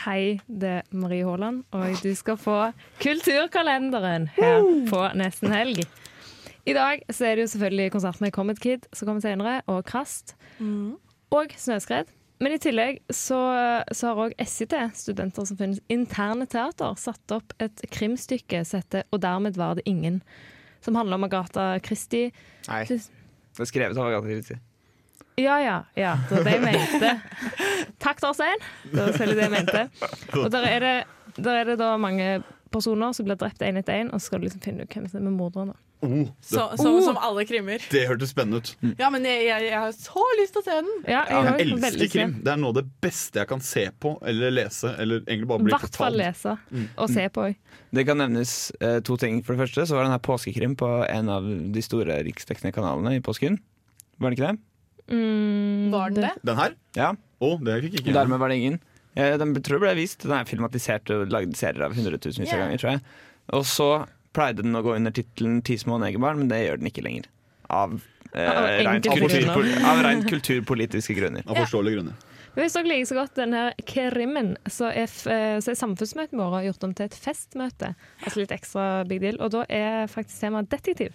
Hei, det er Marie Haaland, og du skal få Kulturkalenderen her på Nesten Helg. I dag så er det jo selvfølgelig konsert med Comet Kid som kommer senere, og Krast. Og Snøskred. Men i tillegg så, så har òg SIT, studenter som finnes interne teater, satt opp et krimstykke som heter 'Og dermed var det ingen', som handler om Agatha Christie. Nei. Det er skrevet av Agatha Christie. Ja, ja. ja, Det var det jeg mente. Takk, Torstein. Det var selvfølgelig det jeg mente. Og der er det, der er det da mange personer som blir drept én etter én, og så skal du liksom finne ut hvem som er morderen. Oh, det, Så, som, som alle krimmer. det hørtes spennende ut. Ja, men jeg, jeg, jeg har så lyst til å se den. Ja, Jeg elsker krim. Det er noe av det beste jeg kan se på eller lese. Eller egentlig bare I bli hvert fall lese Mm. og se på. Det kan nevnes eh, to ting. For det første så var den her påskekrim på en av de store riksdekkende kanalene i påsken. Var det ikke det? Mm, Var den det? Den her? Ja. Å, det fikk ikke jeg. Dermed var det ingen. Eh, Den tror jeg ble vist. Den er filmatisert og lagd serier av hundretusenvis av Yeah. ganger, tror jeg. Og så pleide den å gå under tittelen 'Ti små negerbarn', men det gjør den ikke lenger. Av, eh, Av rent, kultur, av rent kulturpolitiske grunner. Av forståelige grunner. Men Hvis dere liker så godt denne krimmen, så er, eh, så er samfunnsmøtet vårt gjort om til et festmøte. Altså litt ekstra big deal. Og da er faktisk temaet detektiv.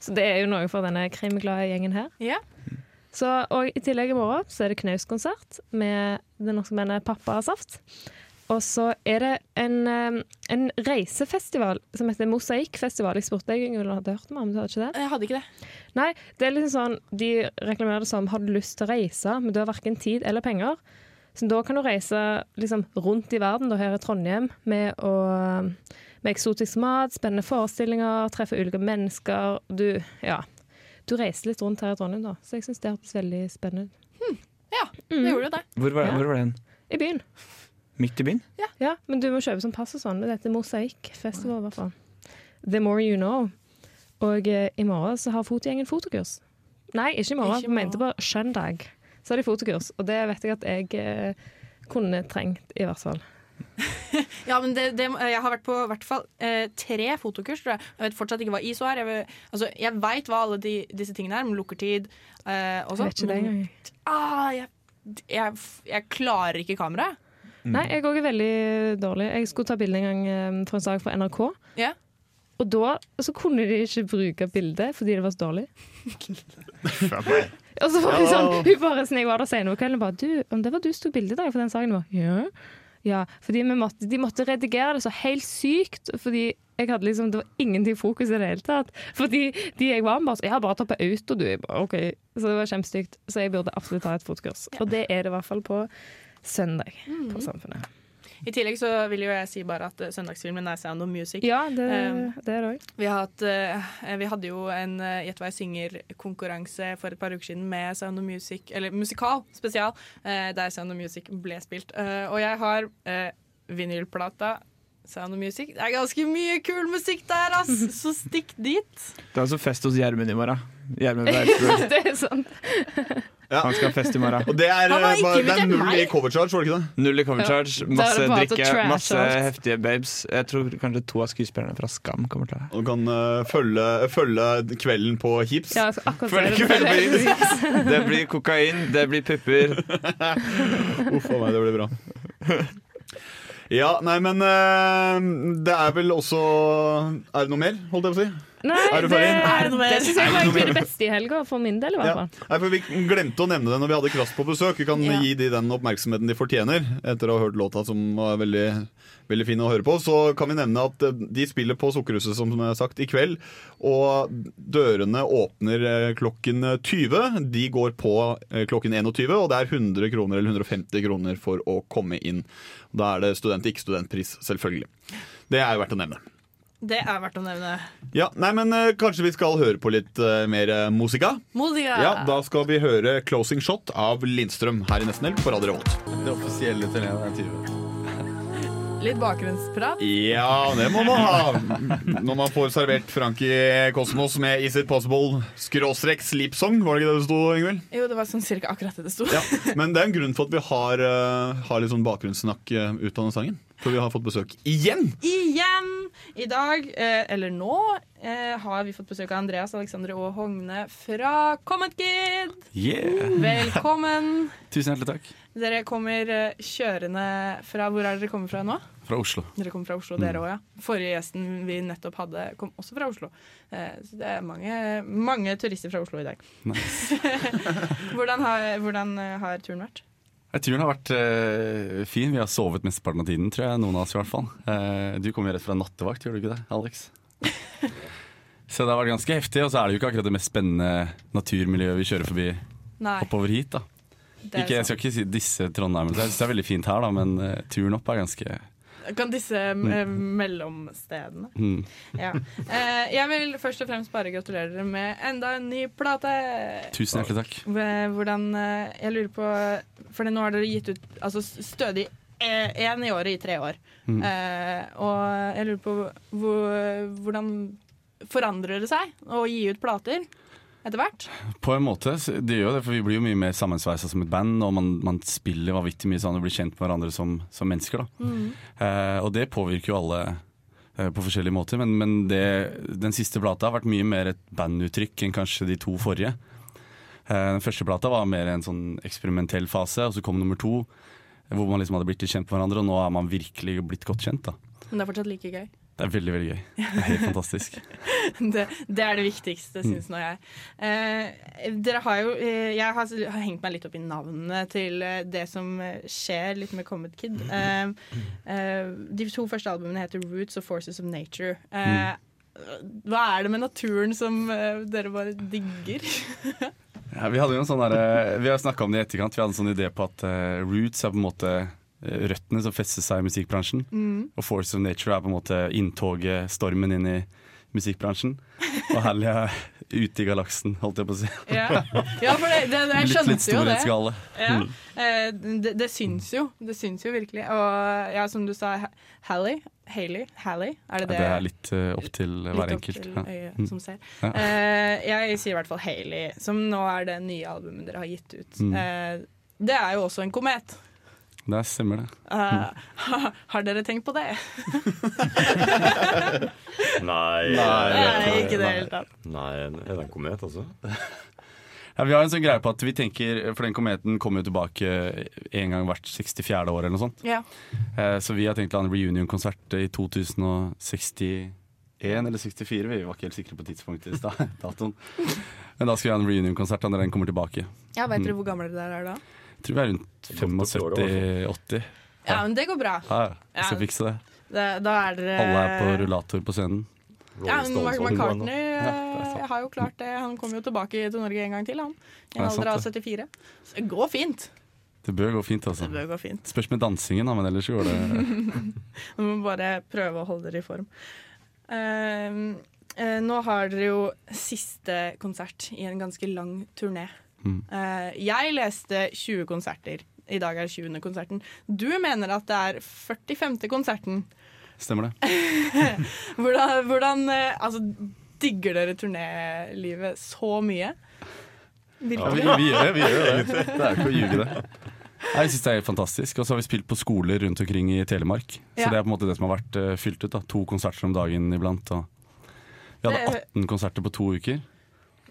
Så det er jo noe for denne krimglade gjengen her. Ja. Så, og i tillegg i morgen så er det knauskonsert med det norske bandet pappa og så er det en, eh, en reisefestival som heter Mosaikkfestival. Jeg spurte deg, hadde du hørt om men Du hadde ikke det? Jeg hadde ikke det. Nei, det er liksom sånn, De reklamerer det som har du lyst til å reise, men du har verken tid eller penger. Så da kan du reise liksom, rundt i verden, da, her i Trondheim, med, å, med eksotisk mat, spennende forestillinger, treffe ulike mennesker. Du, ja, du reiser litt rundt her i Trondheim, da. Så jeg syns det hørtes veldig spennende ut. Ja, det gjorde jo det. Hvor var, Ja. hvor var den? I byen. Midt i byen? Ja. men du må kjøpe sånn pass og sånn. Det heter Mosaikkfestival, i hvert fall. The more you know. Og eh, i morgen så har Fotogjengen fotokurs. Nei, ikke i morgen. Ikke i mente på søndag. Så har de fotokurs, og det vet jeg at jeg eh, kunne trengt, i hvert fall. Ja, men det, det, jeg har vært på i hvert fall eh, tre fotokurs, tror jeg. Jeg vet fortsatt ikke hva ISO er. Jeg, vet- altså, jeg veit hva alle de, disse tingene er, med lukkertid eh, og sånn. vet ikke det men- engang. Ah, jeg, jeg, jeg klarer ikke kameraet. Nei, jeg òg er veldig dårlig. Jeg skulle ta bilde en gang eh, for en sak for NRK. Ja. Og da så kunne de ikke bruke bildet fordi det var så dårlig. Og så var det sånn, hun bare sånn, jeg var der senere på kvelden og bare Du, om det var du som tok bilde i dag for den saken? Jeg bare, ja. Ja. Fordi måtte, de måtte redigere det så helt sykt. Fordi jeg hadde liksom, det var ingenting fokus i det hele tatt. Fordi de jeg var med, bare så, jeg har bare tatt på auto, du. Bare, okay. Så det var kjempestygt. Så jeg burde absolutt ta et fotkurs. Og det er det i hvert fall på søndag på Samfunnet. I tillegg så vil jo jeg si bare at eh, søndagsfilmen er Sound of Music. Ja, det, Um, det er òg. Vi, har hatt, eh, vi hadde jo en uh, Gjett hva jeg synger-konkurranse for et par uker siden med Sound of Music, eller musikal spesial, eh, der Sound of Music ble spilt. Eh, og jeg har vinylplata Sound of Music. Det er ganske mye kul musikk der, ass! Så stikk dit. Det er altså fest hos Gjermund i morgen. Gjermund det er sant. Han skal ha fest i morgen. Og det er, eh, bare- det er null i cover charge, var det ikke det? Null i cover charge, masse det drikke, masse alt. heftige babes. Jeg tror kanskje to av skuespillerne fra Skam kommer til å Og kan uh, følge, følge kvelden på Hips. Ja, så akkurat Følg det. kvelden på Hips. Det blir kokain, det blir pupper. Uff a meg, det blir bra. Ja, nei, men eh, det er vel også Er det noe mer, holdt jeg på å si? Nei, Er du det, ferdig? Er det noe mer? det syns jeg var egentlig det beste i helga, for min del i hvert Ja. fall. Nei, for Vi glemte å nevne det når vi hadde Krass på besøk. Vi kan Ja. gi de den oppmerksomheten de fortjener. Etter å ha hørt låta som var veldig, veldig fin å høre på. Så kan vi nevne at eh, de spiller på Sukkerhuset som jeg har sagt i kveld. Og dørene åpner eh, klokken 20. De går på eh, klokken 21, og det er 100 kroner eller 150 kroner for å komme inn. Da er det student, ikke studentpris, selvfølgelig. Det er jo verdt å nevne. Det er verdt å nevne. Ja, nei, men uh, Kanskje vi skal høre på litt uh, mer eh, musika? Ja, Da skal vi høre 'Closing Shot' av Lindstrøm her i Nesten Helg på Radio Revolt. Det offisielle turneet er 20. Litt bakgrunnsprat. Ja, det må man ha når man får servert Frankie Cosmos med Is It Possible skråstrek slipsong, Var det ikke det det sto, Ingvild? Jo, det var sånn cirka akkurat det det sto. Ja. Men det er en grunn for at vi har, uh, har litt sånn bakgrunnssnakk eh, ut av den sangen. For vi har fått besøk igjen! Igjen! I dag, eh, eller nå, eh, har vi fått besøk av Andreas Alexandre og Hogne fra Comet Kid. Yeah. Velkommen. Tusen hjertelig takk. Dere kommer eh, kjørende fra Hvor er dere kommer fra nå? Fra Oslo. Dere kommer fra Oslo, Mm. dere òg, ja. Forrige gjesten vi nettopp hadde, kom også fra Oslo. Eh, så det er mange, mange turister fra Oslo i dag. Nice. hvordan, har, hvordan eh, har turen vært? Turen har vært øh, fin. Vi har sovet mesteparten av tiden, tror jeg. Noen av oss i hvert fall. Du kom jo rett fra nattevakt, gjorde du ikke det, Alex? Så det har vært ganske heftig, og så er det jo ikke akkurat det mest spennende naturmiljøet vi kjører forbi Nei. oppover hit. da ikke, Jeg skal ikke si disse Trondheim, jeg synes det er veldig fint her, da men uh, turen opp er ganske Kan disse eh, mellomstedene. mm. Ja. Eh, jeg vil først og fremst bare gratulere dere med enda en ny plate. Tusen hjertelig takk. Hvordan Jeg lurer på For nå har dere gitt ut altså, stødig én i året i tre år. Mm. Eh, og jeg lurer på hvor, hvordan forandrer det seg å gi ut plater etter hvert? På en måte, det gjør det, for vi blir jo mye mer sammensveisa som et band, og man, man spiller vanvittig mye sånn og blir kjent med hverandre som, som mennesker. da Mm. Eh, og det påvirker jo alle eh, på forskjellige måter, men, men det, den siste plata har vært mye mer et banduttrykk enn kanskje de to forrige. Eh, den første plata var mer en sånn eksperimentell fase, og så kom nummer to, hvor man liksom hadde blitt litt kjent med hverandre, og nå er man virkelig blitt godt kjent. da Men det er fortsatt like gøy. Det er veldig veldig gøy. Det er helt fantastisk. det, det er det viktigste, Mm. syns nå jeg. Eh, dere har jo eh, Jeg har, har hengt meg litt opp i navnene til eh, det som eh, skjer litt med Comet Kid. Eh, eh, de to første albumene heter Roots og Forces of Nature. Eh, Hva er det med naturen som dere bare digger? Ja, vi hadde jo en sånn der, Vi har snakka om det i etterkant. Vi hadde en sånn idé på at roots er på en måte røttene som fester seg i musikkbransjen. Mm. Og Force of Nature er på en måte inntoget, stormen inn i musikkbransjen. Og Hally er ute i galaksen, holdt jeg på å si. Ja, ja for det, det, jeg Litt- skjønte litt jo det. Ja. Mm. Eh, det. Det syns jo. Det syns jo virkelig. Og ja, som du sa, Hally. Haley? Hallie? Er det det? det er litt uh, opp til Litt hver opp enkelt. til Ja. øyet ja. som ser. Ja. Uh, jeg sier i hvert fall Haley, som nå er det nye albumet dere har gitt ut. Mm. Uh, det er jo også en komet. Der stemmer det. Eh, har dere tenkt på det? Nei. Nei, ikke det hele tatt. Nei, er det en komet, altså? Ja, vi har en sånn greie på at vi tenker, For den kometen kommer jo tilbake en gang hvert 64. år eller noe sånt. Ja. Eh, Så vi har tenkt å ha en reunion-konsert i 2061 eller 64. Vi var ikke helt sikre på tidspunktet i stad. datoen. Men da skal vi ha en reunion-konsert når den kommer tilbake. Ja, Vet dere Mm. hvor gamle dere er da? Jeg tror vi er rundt Godt opp i året, 75-80. Ja, men det går bra. Ja, ja. Skal fikse det. Det, da er dere Alle er på rullator på scenen. Ja, men Mark McCartney Ja, eh, har jo klart det. Han kommer jo tilbake til Norge en gang til, han. I en Ja, alder av 74. Så det går fint. Det bør gå fint, altså. Det bør gå fint. Spørs med dansingen, da, men ellers går det Du må bare prøve å holde dere i form. Uh, uh, nå har dere jo siste konsert i en ganske lang turné. Mm. Eh, jeg leste 20 konserter. I dag er det 20. konserten. Du mener at det er 45. konserten. Stemmer det. hvordan hvordan eh, altså, digger dere turnélivet så mye? Ja, vi, vi gjør det. vi gjør det Det er ikke å ljuge, det. Jeg synes det er helt fantastisk. Og så har vi spilt på skoler rundt omkring i Telemark. Så Ja. det er på en måte det som har vært eh, fylt ut. da To konserter om dagen iblant. Og vi hadde 18 konserter på to uker.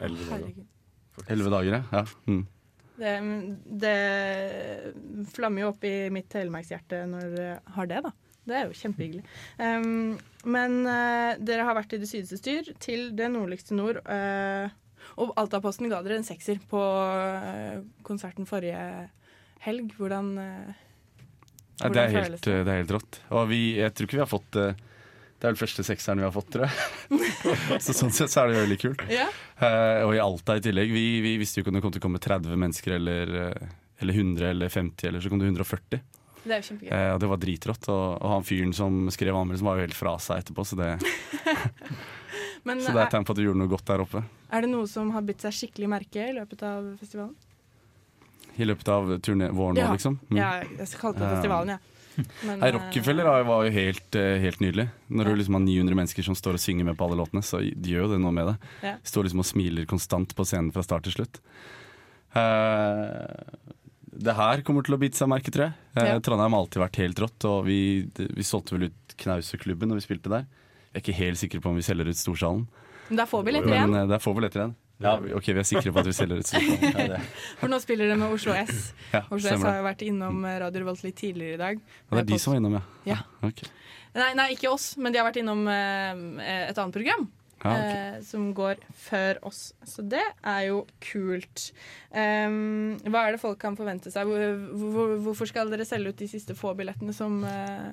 Herregud. Elleve dager, ja. Mm. Det, det flammer jo opp i mitt telemarkshjerte når dere har det, da. Det er jo kjempehyggelig. Um, men uh, dere har vært i det sydligste styr til det nordligste nord. Uh, og Altaposten ga dere en sekser på uh, konserten forrige helg. Hvordan, uh, Nei, det, er helt, det? det er helt rått. Og vi, jeg tror ikke vi har fått eh, Det er vel første sekseren vi har fått, tror jeg. så sånn sett så er det veldig kult. Ja. Uh, og i Alta i tillegg. Vi, vi visste jo ikke om det kom til å komme 30 mennesker eller, eh, eller 100 eller 50, eller så kom det 140. Det er jo kjempegøy. Uh, og det var dritrått. Og, og han fyren som skrev anmeldelsen, var jo helt fra seg etterpå, så det, Men så det er er, tegn på at du gjorde noe godt der oppe. er det noe som har bitt seg skikkelig merke i løpet av festivalen? I løpet av turné våren nå, Ja. liksom. Mm. Ja, jeg kalte det festivalen, ja. Men, eh, Rockefeller var- var jo helt, eh, helt nydelig. Når du liksom har 900 mennesker som står og synger med på alle låtene, så gjør jo det noe med det. Ja. Står liksom og smiler konstant på scenen fra start til slutt. Uh, det her kommer til å bite seg merke, tror jeg. Eh, Ja. Trondheim har alltid vært helt rått, og vi, vi solgte vel ut Knauseklubben når vi spilte der. Jeg er ikke helt sikker på om vi selger ut Storsalen, Men det får vi billetter igjen. eh, der får vi litt igjen. Ja, ok, vi er sikre på at vi selger ut Storsalen. For nå spiller de med Oslo S. Ja, Oslo S har jo vært innom eh, Radio Revolt litt tidligere i dag. Og det er de som var innom, ja. Ja. Okay. Nei, nei, ikke oss, men de har vært innom eh, et annet program. Ja, ok. eh, som går før oss. Så det er jo kult. Um, hva er det folk kan forvente seg? Hvor, hvor, hvorfor skal dere selge ut de siste få billettene som eh,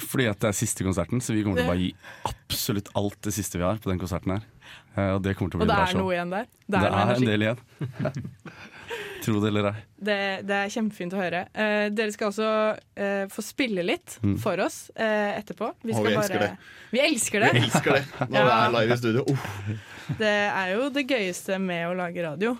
Fordi at det er siste konserten, så vi kommer til å bare gi absolutt alt det siste vi har på den konserten her. Eh, Og det kommer til å Og det er noe igjen der? Det, noe er en del igjen. Tro det eller ei. Det, det er kjempefint å høre. Eh, dere skal også eh, få spille litt Mm. for oss eh, etterpå. Å, vi elsker det. Vi elsker det. Vi elsker det når det er live i studio. Uff. Det er jo det gøyeste med å lage radio.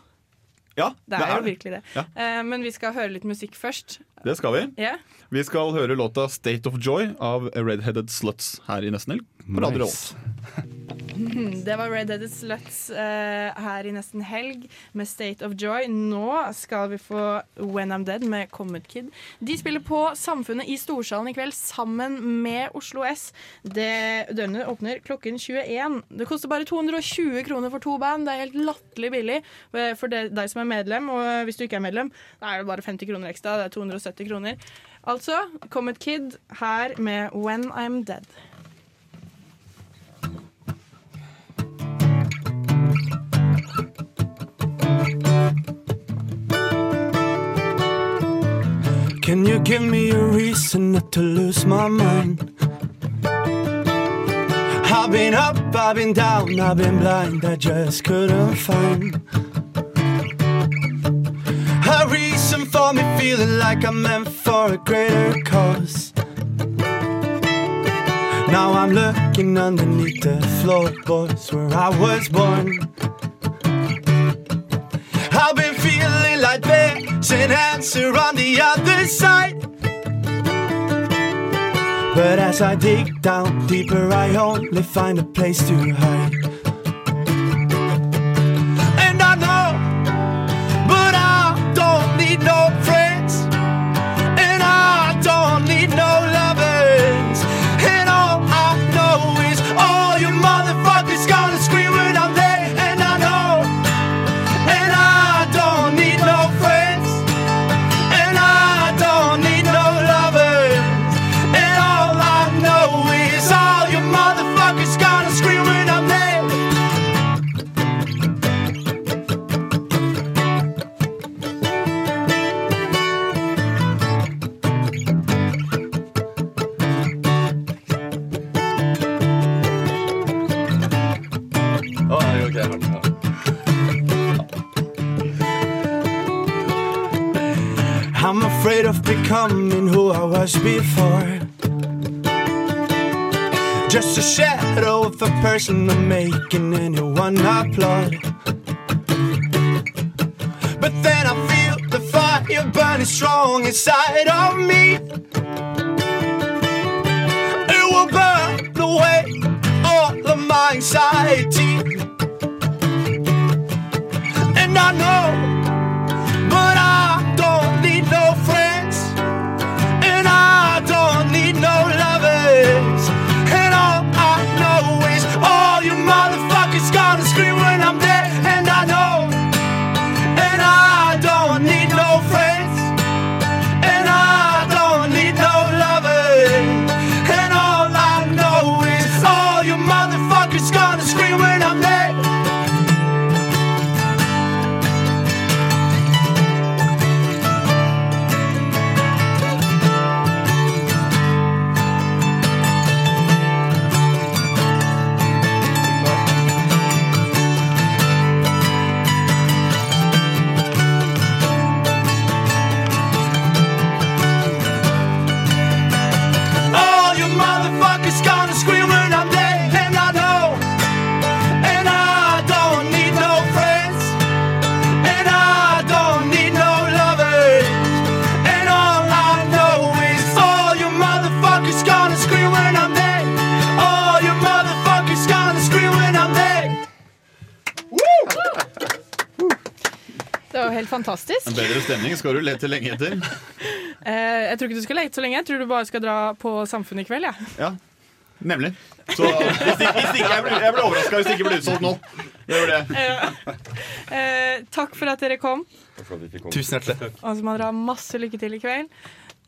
Ja, Det er, jo virkelig det. Ja. Eh, men vi skal høre litt musikk først. Det skal vi. Yeah. Vi skal høre låta 'State of Joy' av Redheaded Sluts her i Nesten Helg. På Radio Nice. Revolt. Det var Red Headed Sluts uh, her i nesten helg med State of Joy. Nå skal vi få When I'm Dead med Comet Kid. De spiller på Samfunnet i Storsalen i kveld sammen med Oslo S. Det, dørene åpner klokken 21. Det koster bare 220 kroner for to band. Det er helt latterlig billig eh, for deg som er medlem. Og hvis du ikke er medlem, da er det bare 50 kroner ekstra. Det er 270 kroner. Altså Comet Kid her med When I'm Dead. Give me a reason not to lose my mind? I've been up, I've been down, I've been blind, I just couldn't find a reason for me feeling like I'm meant for a greater cause. Now I'm looking underneath the floorboards where I was born. Like there's an answer on the other side. But as I dig down deeper, I only find a place to hide. Just a shadow of a person I'm making anyone applaud. But then I feel the fire burning strong inside of me. Stemning skal du lete lenge etter. Eh, jeg tror ikke du skal lete så lenge. Jeg tror du bare skal dra på Samfunnet i kveld. Ja. Ja, nemlig. Så hvis ikke, hvis ikke jeg blir, jeg blir overraska hvis det ikke blir utsolgt nå. Det gjør det. Eh, takk for at dere kom. Tusen hjertelig. Og så må dere ha masse lykke til i kveld.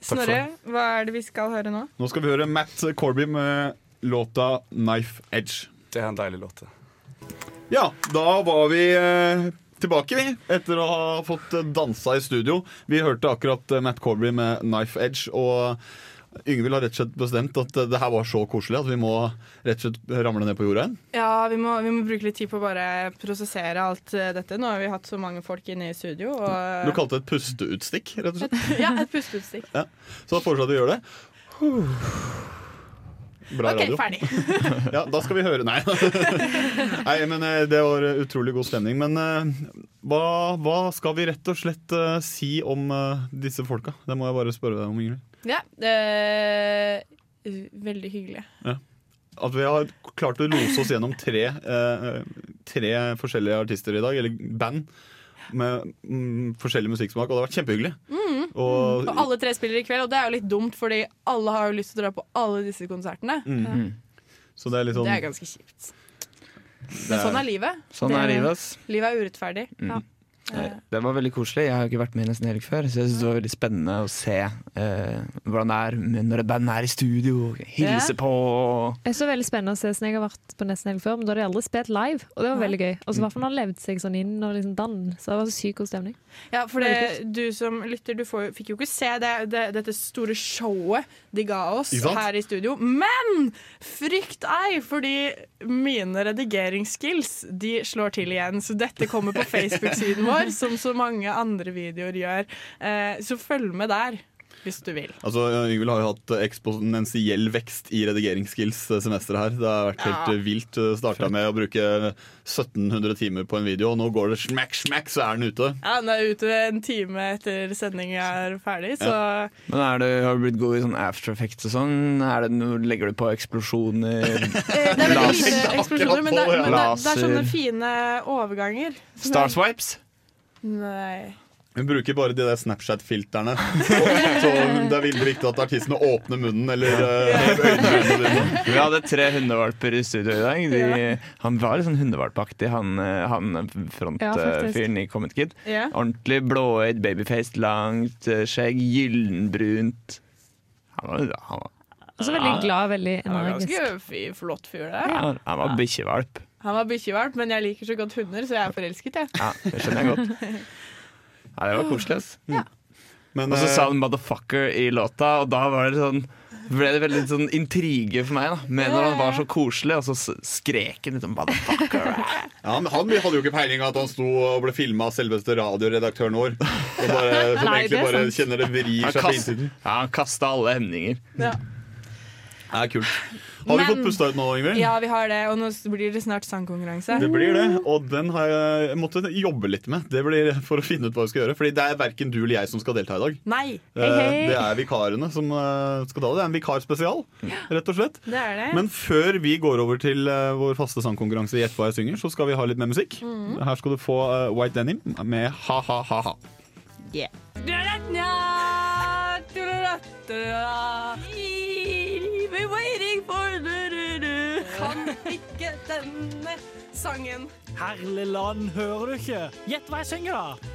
Snorre, hva er det vi skal høre nå? Nå skal vi høre Matt Corby med låta 'Knife Edge'. Det er en deilig låt. Ja, da var vi eh, tilbake, vi. Etter å ha fått dansa i studio. Vi hørte akkurat eh, Matt Corby med 'Knife Edge'. Og Yngvild har rett og slett bestemt at eh, det her var så koselig at vi må rett og slett ramle ned på jorda igjen. Ja, vi må, vi må bruke litt tid på å bare prosessere alt eh, dette. Nå har vi hatt så mange folk inne i studio. Og, Du kalte det et pusteutstikk, rett og slett. ja, et pusteutstikk. Ja. Så da foreslår jeg at vi gjør det. Bra OK, radio. ferdig. Ja, da skal vi høre Nei. Nei, men eh, Det var utrolig god stemning. Men eh, hva, hva skal vi rett og slett uh, si om uh, disse folka? Det må jeg bare spørre deg om, Ingrid. Ja, er veldig hyggelig. Ja. At vi har klart å lose oss gjennom tre, uh, tre forskjellige artister i dag, eller band, med mm, forskjellig musikksmak, og det har vært kjempehyggelig. Mm. Og, Og alle tre spiller i kveld, og det er jo litt dumt, fordi alle har jo lyst til å dra på alle disse konsertene. Mm. Så det er litt sånn Det er ganske kjipt. Men sånn er livet. Sånn er livet, ass. Livet er urettferdig. Mm. Ja. Det var veldig koselig. Jeg har jo ikke vært med i Nesten Helg før, så jeg synes det var veldig spennende å se eh, hvordan det er når et band er i studio, hilse Ja. på. Jeg så veldig spennende å se sånn Jeg har vært på Nesten Helg før, men da har de aldri spilt live. Og det var veldig gøy. Og så i hvert fall når han levde seg sånn inn og liksom dann, Så det var så sykt god stemning. Ja, for det, du som lytter, du får, fikk jo ikke se det, det, dette store showet de ga oss her i studio. Men frykt ei, fordi mine redigeringsskills de slår til igjen. Så dette kommer på Facebook-siden vår, som så mange andre videoer gjør. Eh, så følg med der, hvis du vil. Altså, Yngvild har jo hatt eksponentiell vekst i redigeringsskills eh, semesteret her. Det har vært helt Ja. eh, vilt. Starta med å bruke 1700 timer på en video, og nå går det smack, smack, så er den ute. Ja, Den er ute en time etter sending er ferdig, så Men er det, Har du blitt god i sånn after effects og sånn? Er det noe, legger du på eksplosjoner? Det er veldig lite eksplosjoner, men det, men det, det er sånne fine overganger. Star swipes? Nei. Hun bruker bare de der Snapchat-filterne. Så det er veldig viktig at artistene åpner munnen eller uh, øynene. Vi hadde tre hundevalper i studio i dag. De, Han var litt sånn hundevalpaktig, han, han frontfyren Ja, i Comet Kid. Ja. Ordentlig blåøyd, babyfaced, langt eh, skjegg, gyllenbrunt. Han var, han var, Og veldig glad, veldig energisk. ganske flott fyr, det. han, han var bikkjevalp. Han var bikkjevalp, men jeg liker så godt hunder, så jeg er forelsket, jeg. Ja, det skjønner jeg godt. Ja, det var koselig, ass. Men, og så eh, sa han 'motherfucker' i låta, og da var det sånn ble det veldig sånn intrige for meg, da. Med når han var så koselig, og så skrek han liksom 'motherfucker'. Ja, men Han hadde jo ikke peiling at han sto og ble filma av selveste radioredaktøren vår. Og bare, som Nei, egentlig bare sant. kjenner det vrir seg på innsiden. Ja, han kasta alle hemninger. Ja. Det er kult. Har vi Men- fått pusta ut nå, Ingvild? Ja, vi har det, og nå blir det snart sangkonkurranse. Det blir det, og den har jeg måttet jobbe litt med. Det blir For å finne ut hva vi skal gjøre. Fordi det er verken du eller jeg som skal delta i dag. Nei. Eh, Det er vikarene som eh, skal ta det. Det er en vikarspesial, rett og slett. Det er det. Men før vi går over til eh, vår faste sangkonkurranse Gjett hva jeg synger, så skal vi ha litt mer musikk. Mm. Her skal du få White Denim med ha-ha-ha-ha. Yeah. We're waiting for du-du-du. Kan ikke denne sangen. Herlig land, hører du ikke? Gjett hva jeg synger, da!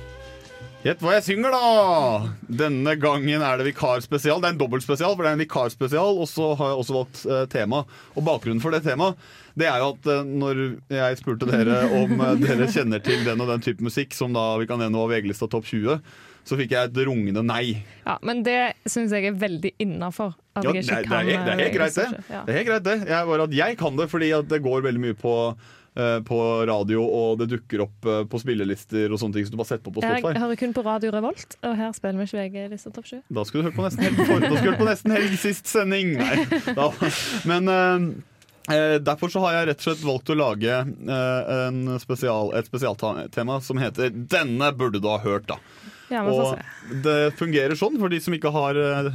Gjett hva jeg synger, da! Denne gangen er det vikarspesial. Det er en dobbeltspesial, for det er en vikarspesial. Og så har jeg også valgt uh, tema. Og bakgrunnen for det temaet det er jo at uh, når jeg spurte dere om uh, dere kjenner til den og den type musikk, som da vi kan nevne var VG-lista Topp 20, så fikk jeg et rungende nei. Ja, men det syns jeg er veldig innafor. Ja, det, det, det, det er helt greit, det. Ja. Det er helt greit det Jeg bare at jeg kan det, fordi at det går veldig mye på, eh, på radio, og det dukker opp eh, på spillelister og sånne ting, så du bare setter på på Jeg hører kun på Radio Revolt, og her spiller vi ikke VG-lista Topp 7. Da skulle du hørt på nesten helg, for, da skulle du på nesten helg sist sending. Nei. Da, men eh, eh, derfor så har jeg rett og slett valgt å lage eh, en spesial, et spesialtema som heter 'Denne burde du ha hørt'. da Ja, Og det fungerer sånn, for de som ikke har uh,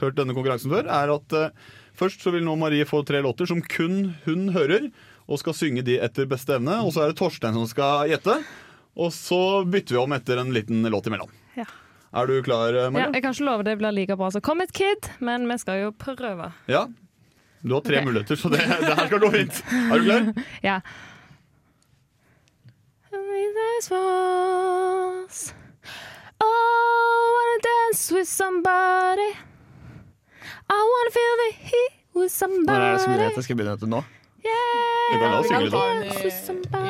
hørt denne konkurransen før, er at uh, først så vil nå Marie få tre låter som kun hun hører, og skal synge de etter beste evne. Og så er det Torstein som skal gjette. Og så bytter vi om etter en liten låt imellom. Ja. Er du klar, Marie? Ja, jeg kan ikke love det blir like bra som Comet Kid, men vi skal jo prøve. Ja. Du har tre okay. muligheter, så det, det her skal gå fint. Er du klar? Ja. Oh, wanna dance with somebody. I wanna feel the heat with somebody. Når er det som mulighet til? Skal jeg begynne dette nå? Kan synge litt. da. Dance with somebody.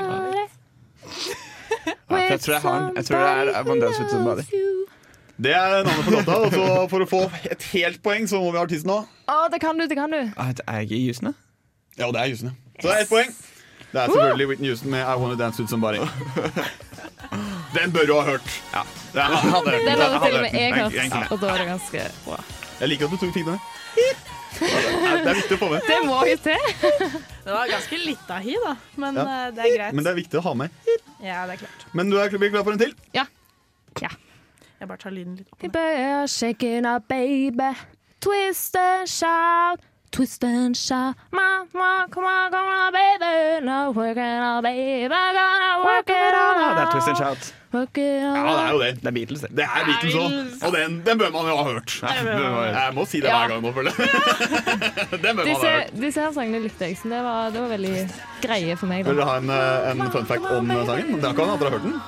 Ja, jeg tror jeg har den. Jeg tror det er I wanna Dance With Somebody. Det er navnet på låta. Og så for å få et helt poeng, så må vi ha artisten òg. Oh, det kan du, det kan du. Ah, Er jeg ikke Jusene? Ja, det er Jusene. Så det er ett poeng. Det er selvfølgelig Whitney Houston med I Wanna Dance With Somebody. Den bør du ha hørt. Ja, det han hadde hørt Den den. hadde til og med jeg den- og da var det ganske bra. Jeg liker at du tok ting den. Det er viktig å få med. Det må jo til. Det var ganske litt av hi, da. Men Ja. eh, det er greit. Men det er viktig å ha med. Ja, det er klart. Men du er klar for en til? Ja. ja. Jeg bare tar lyden litt opp. Shaking up, baby. Twist and shout. Twist and shout. Ma, ma, come on, come on, baby. No it on, baby. Gonna work it on. Ja, det er Twist and Shout. Work it on. Ja, det er jo det. Det er Beatles, det. Det er Beatles òg. Og den, den bør man jo ha hørt. Jeg må si det hver gang nå, føler jeg. Den bør man ha hørt. disse her sangene likte jeg, så det var, det var veldig greie for meg. Vil du ha en, eh, en fun fact om sangen? Det er hende at dere har hørt den.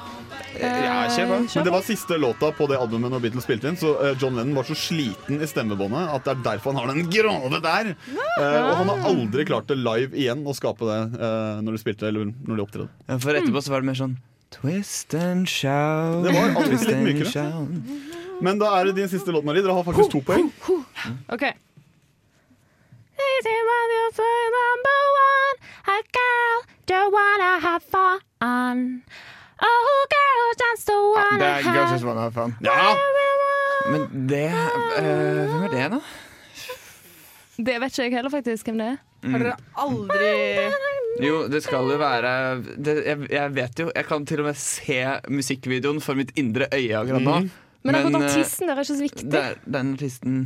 Ja, kjør på. Men det var siste låta på det albumet når Beatles spilte inn, så eh, John Lennon var så sliten i stemmebåndet at det er derfor han har den grove der. Eh, og han har aldri klart det live igjen å skape det eh, når de spilte eller når de opptredde. Ja, for etterpå så var det mer sånn Twist and shout. Det var alltid litt mykere. Men da er det din siste låt, Marie. Dere har faktisk to poeng. OK. Number one, a girl don't wanna have fun. Oh, girl, just wanna one Det er Girls have. Just Wanna Have Fun. Ja! Men det eh, Hvem er det, da? Det vet ikke jeg heller, faktisk, hvem det er. Har dere aldri Jo, det skal jo være det, jeg, jeg vet jo Jeg kan til og med se musikkvideoen for mitt indre øye akkurat nå. Mm. Men akkurat eh, artisten der er ikke så viktig. det er- Den artisten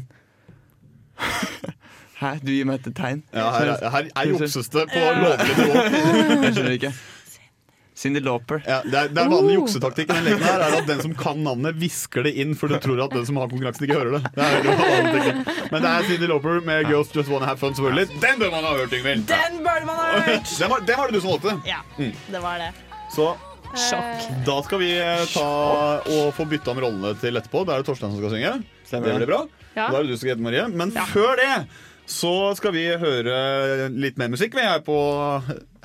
Hæ, du gir meg et tegn? Ja, her er- her er jukses det på lovlig nivå. Jeg skjønner ikke. Cindy Lauper. Ja, det, er, det er vanlig juksetaktikk i den leken her er at den som kan navnet, hvisker det inn, for du tror at den som har konkurransen, ikke hører det. det er. Men det er Cindy Lauper med 'Girls Just Wanna Have Fun', selvfølgelig. Den bør man ha hørt, Yngvild! Den bør man ha hørt! Den var, den var det du som valgte. Ja, Mm. det var det. Så Sjokk. da skal vi eh, ta og få bytta om rollene til etterpå. Da er det Torstein som skal synge. Stemmer. Det blir bra. Ja. Da er det du som skal gjette, Marie. Men før det så skal vi høre litt mer musikk. Vi er på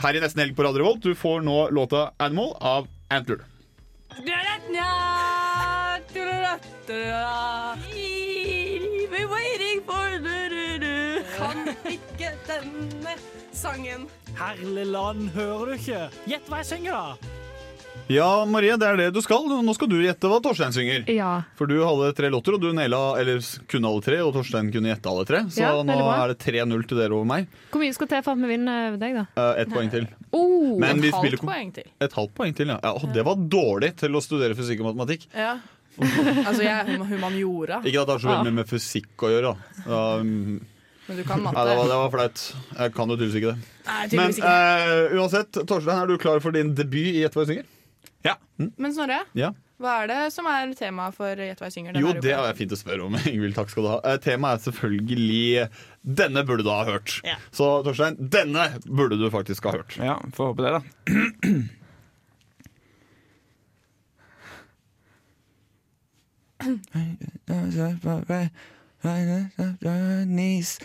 her i Nesten Helg på Radio Revolt. Du får nå låta 'Animal' av Antler. Kan ikke denne sangen. Herlig land, hører du ikke? Gjett hva jeg synger, da! Ja, Marie, det er det du skal. Nå skal du gjette hva Torstein synger. Ja. For du hadde tre låter, og du naila, eller kunne alle tre, og Torstein kunne gjette alle tre. Så Ja, nå er det 3-0 til dere over meg. Hvor mye skal til for at vi vinner over deg, da? Uh, Ett poeng til. Oh, Men vi Et halvt poeng til. Et halvt poeng til, ja. ja. og Det var dårlig til å studere fysikk og matematikk. Ja. Altså, jeg er humaniora. Ikke at det har så veldig mye med fysikk å gjøre. Da. Um, Men du kan matte. Nei, det, var, det var flaut. Jeg kan jo tydeligvis ikke det. Nei, Men tydeligvis ikke. eh, uansett, Torstein, er du klar for din debut i Ett hva synger? Ja. Men Snorre, ja. hva er det som er temaet for Gjett hva jeg synger? Jo, det er fint å spørre om. Ingvild, takk skal du ha. Eh, Temaet er selvfølgelig 'Denne burde du ha hørt'. Ja. Så Torstein, denne burde du faktisk ha hørt. Ja, får håpe det, da. Knees,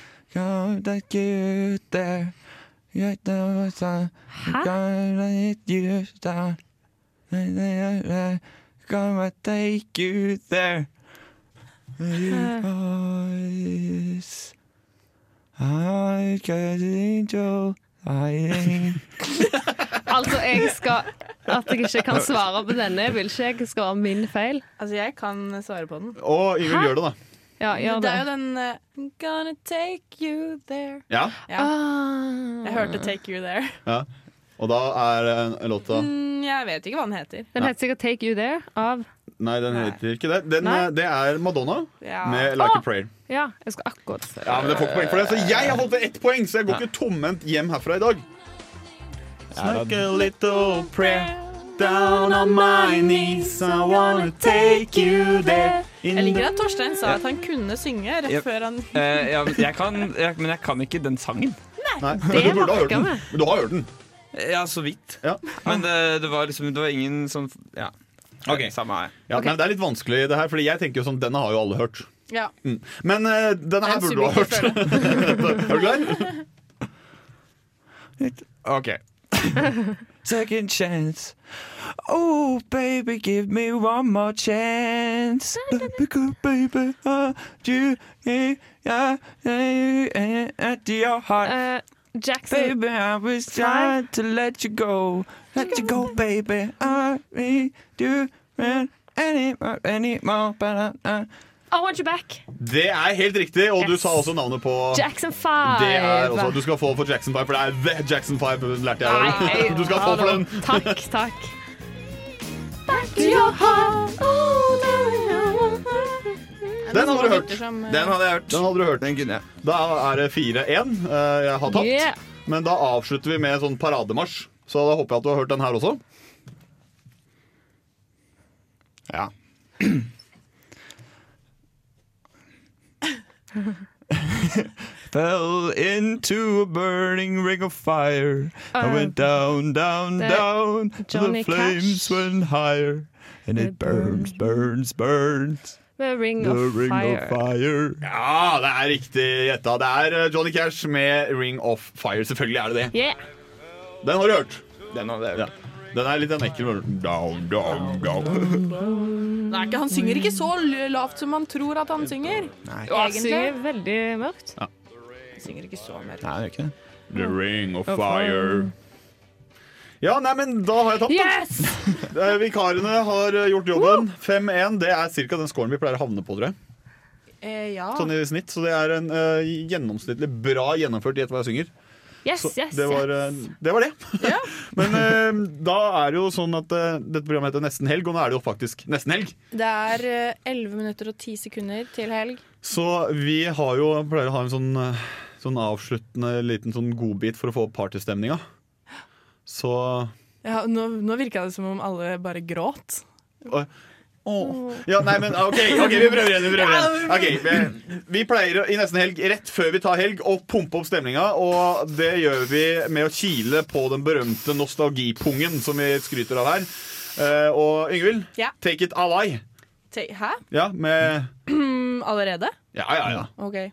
go and take you there. You boys. I got angel. I Altså, jeg skal At jeg ikke kan svare på denne, vil ikke jeg skal være min feil. Altså, jeg kan svare på den. Og Ingvild, gjør det, da. Ja, gjør det det. er jo den uh, I'm gonna take you there. Ja. Ah. Jeg hørte 'Take You There'. ja. Og da er eh, låta Mm, jeg vet ikke hva den heter. Den heter sikkert 'Take You There' av Nei, den heter ikke det. Den, Nei. eh, det er Madonna Ja. med 'Like a Prayer'. Ja, jeg skal akkurat se. Ja, men det får ikke poeng for det, Så jeg har fått ett poeng, så jeg går ikke tomhendt hjem herfra i dag. Like a little prayer down on my knees. I wanna take you there. Jeg liker at Torstein sa at han kunne synge rett Ja. før han Eh, ja, men jeg kan, jeg, men jeg kan ikke den sangen. Nei, men du burde ha hørt den. Men du har hørt den. Ja, så vidt. Ja. Men det, det var liksom Det var ingen sånn Ja. Okay. Samme her. Ja, men Det er litt vanskelig, det her, Fordi jeg tenker jo sånn, denne har jo alle hørt. Ja. Mm. Men uh, denne her burde du ha hørt. er du klar? OK. Second chance. Oh, baby, give me one more chance. Let good go, baby. Uh, you, yeah, yeah, yeah, at your heart. Eh, Jackson Baby, I was trying to let you go. Let you go, baby. I need you anymore, anymore. But I, Want You Back. Det er helt riktig, og du sa også navnet på Jackson 5. Det er også, Du skal få for Jackson 5, for det er The Jackson 5, lærte jeg. Nei, Du skal få for den. Takk, takk. Back to your heart. Oh, Den hadde du hørt. som, uh... Den hadde jeg hørt. Den hadde du hørt. Den kunne jeg. Da er det 4-1. eh, Jeg har tapt. Yeah. Men da avslutter vi med sånn parademarsj. Så da håper jeg at du har hørt den her også. Ja. Fell into a burning ring of fire. I Uh, went down, down, down. Johnny the flames Cash. went higher. And it burns, burns, burns. Med Ring The of Ring Fire. of Fire. Ja, det er riktig gjetta. Det er eh, Johnny Cash med Ring of Fire. Selvfølgelig er det det. Yeah. Den har du hørt. Den har hørt. Den er litt en ekkel down, down, down. Det er ikke, han synger ikke så lavt som man tror at han synger. Nei han synger veldig mørkt. Han synger ikke så mørkt. Nei, det er ikke det. The Ring of Of Fire. Ja, nei, men da har jeg tapt. Da. Yes! Vikarene har eh, gjort jobben. 5-1. Det er ca. den scoren vi pleier å havne på, tror jeg. Eh, ja. Sånn i snitt. Så det er en uh, gjennomsnittlig bra gjennomført i Gjett hva jeg synger. Yes, Så yes, det var, yes. eh, det var det. Men uh, da er det jo sånn at eh, dette programmet heter Nesten helg, og nå er det jo faktisk nesten helg. Det er eh, 11 minutter og 10 sekunder til helg. Så vi har jo, pleier å ha en sånn, eh, sånn avsluttende liten sånn godbit for å få opp partystemninga. Så Ja, nå, nå virka det som om alle bare gråt. Åh. Ja, nei, men OK, okay vi prøver igjen. Vi prøver igjen Okay, vi, vi pleier i nesten helg, rett før vi tar helg, å pumpe opp stemninga. Og det gjør vi med å kile på den berømte nostalgipungen som vi skryter av her. Uh, og Yngvild, Ja. take it away. Hæ? Ja, med Allerede? Ja, ja, ja. OK.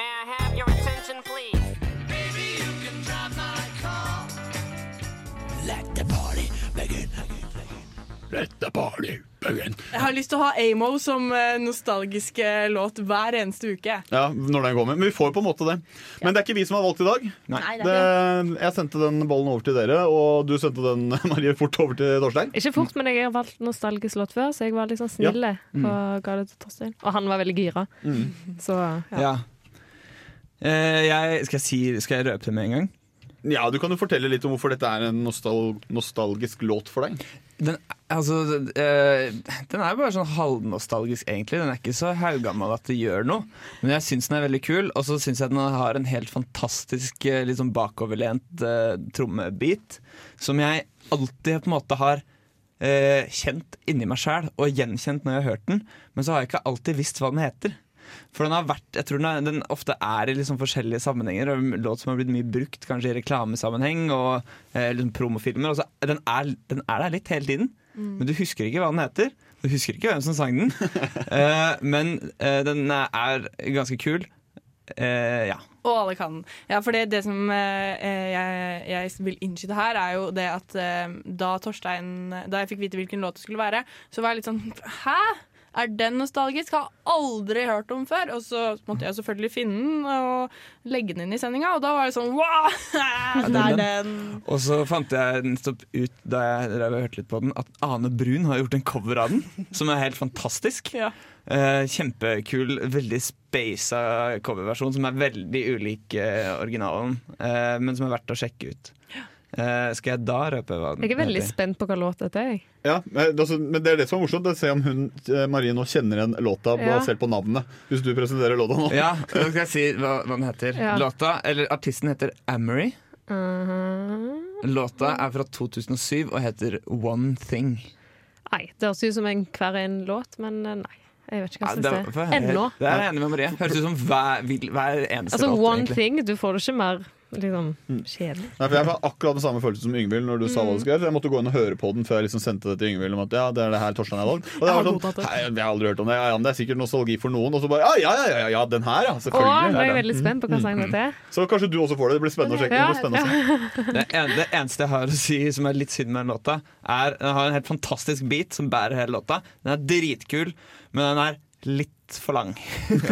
May I have your attention, please? Let the party begin. Let the party begin. Jeg har lyst til å ha Amo som eh, nostalgiske låt hver eneste uke. Ja, når den kommer. Men vi får på en måte det. Men det er ikke vi som har valgt i dag. Nei, det er Det, jeg sendte den ballen over til dere, og du sendte den Marie, fort over til Torstein. Ikke fort, men jeg har valgt nostalgisk låt før, så jeg var sånn snill Ja. Mm. og ga det til Torstein. Og han var veldig gira. Så ja. Ja. Eh, jeg, skal, jeg si, skal jeg røpe det med en gang? Ja, Du kan jo fortelle litt om hvorfor dette er en nostal nostalgisk låt for deg. Den, altså, eh, den er bare sånn halvnostalgisk, egentlig. Den er ikke så haugammal at det gjør noe. Men jeg syns den er veldig kul, og så syns jeg den har en helt fantastisk liksom bakoverlent eh, trommebit. Som jeg alltid på en måte har eh, kjent inni meg sjæl, og gjenkjent når jeg har hørt den. Men så har jeg ikke alltid visst hva den heter. For den har vært, jeg tror den, er, den ofte er i liksom forskjellige sammenhenger. Og en låt som har blitt mye brukt kanskje i reklamesammenheng og eh, liksom promofilmer. Og så, den, er, den er der litt hele tiden, Mm. men du husker ikke hva den heter. Du husker ikke hvem som sang den. eh, men eh, den er ganske kul. Eh, ja. Og alle kan den. Ja, for det, det som eh, jeg, jeg vil innskyte her, er jo det at eh, da Torstein Da jeg fikk vite hvilken låt det skulle være, så var jeg litt sånn Hæ? Er den nostalgisk? Har aldri hørt om før. Og så måtte jeg selvfølgelig finne den og legge den inn i sendinga, og da var det sånn Wow! Det er den. Og så fant jeg nettopp ut da jeg hørte litt på den, at Ane Brun har gjort en cover av den, som er helt fantastisk. Eh, kjempekul, veldig spasa coverversjon, som er veldig ulik uh, originalen, Uh, men som er verdt å sjekke ut. Eh, skal jeg da røpe hva den heter? Jeg er veldig heter? spent på hva låt dette er. Ja, men, altså, men det er det som er morsomt. å Se om hun, eh, Marie nå kjenner igjen låta Ja. basert på navnet. Hvis du presenterer låta nå. Ja, da skal jeg si hva, hva den heter. Ja. Låta, eller Artisten heter Amory. Mhm. Låta er fra 2007 og heter One Thing. Nei, det høres ut som en hver en låt, men eh, nei. Jeg vet ikke hva jeg det, ja, si. er. Ennå. Det er jeg enig med Marie. Høres ut som hver, hver eneste Altså, låt. one egentlig. thing. Du får det ikke mer liksom, kjedelig. Nei, for Jeg har akkurat den samme følelsen som Yngvild når du sa hva du skrev. Så jeg måtte gå inn og høre på den før jeg liksom sendte det til Yngvild. Om at ja, det er det her Torstein har valgt. Og det Jeg har var sånn. Hei, jeg har aldri hørt om det. Ja, ja, men det er sikkert nostalgi for noen. Og så bare ja, ja, ja, ja, ja den her, ja. Selvfølgelig. nå er Det jeg veldig spent på hva sang dette er. Så kanskje du også får det. Det blir spennende å sjekke. Det spennende å se. Det, en, det eneste jeg har å si som er litt synd med den låta, er den har en helt fantastisk beat som bærer hele låta. Den er dritkul, men den er litt for lang.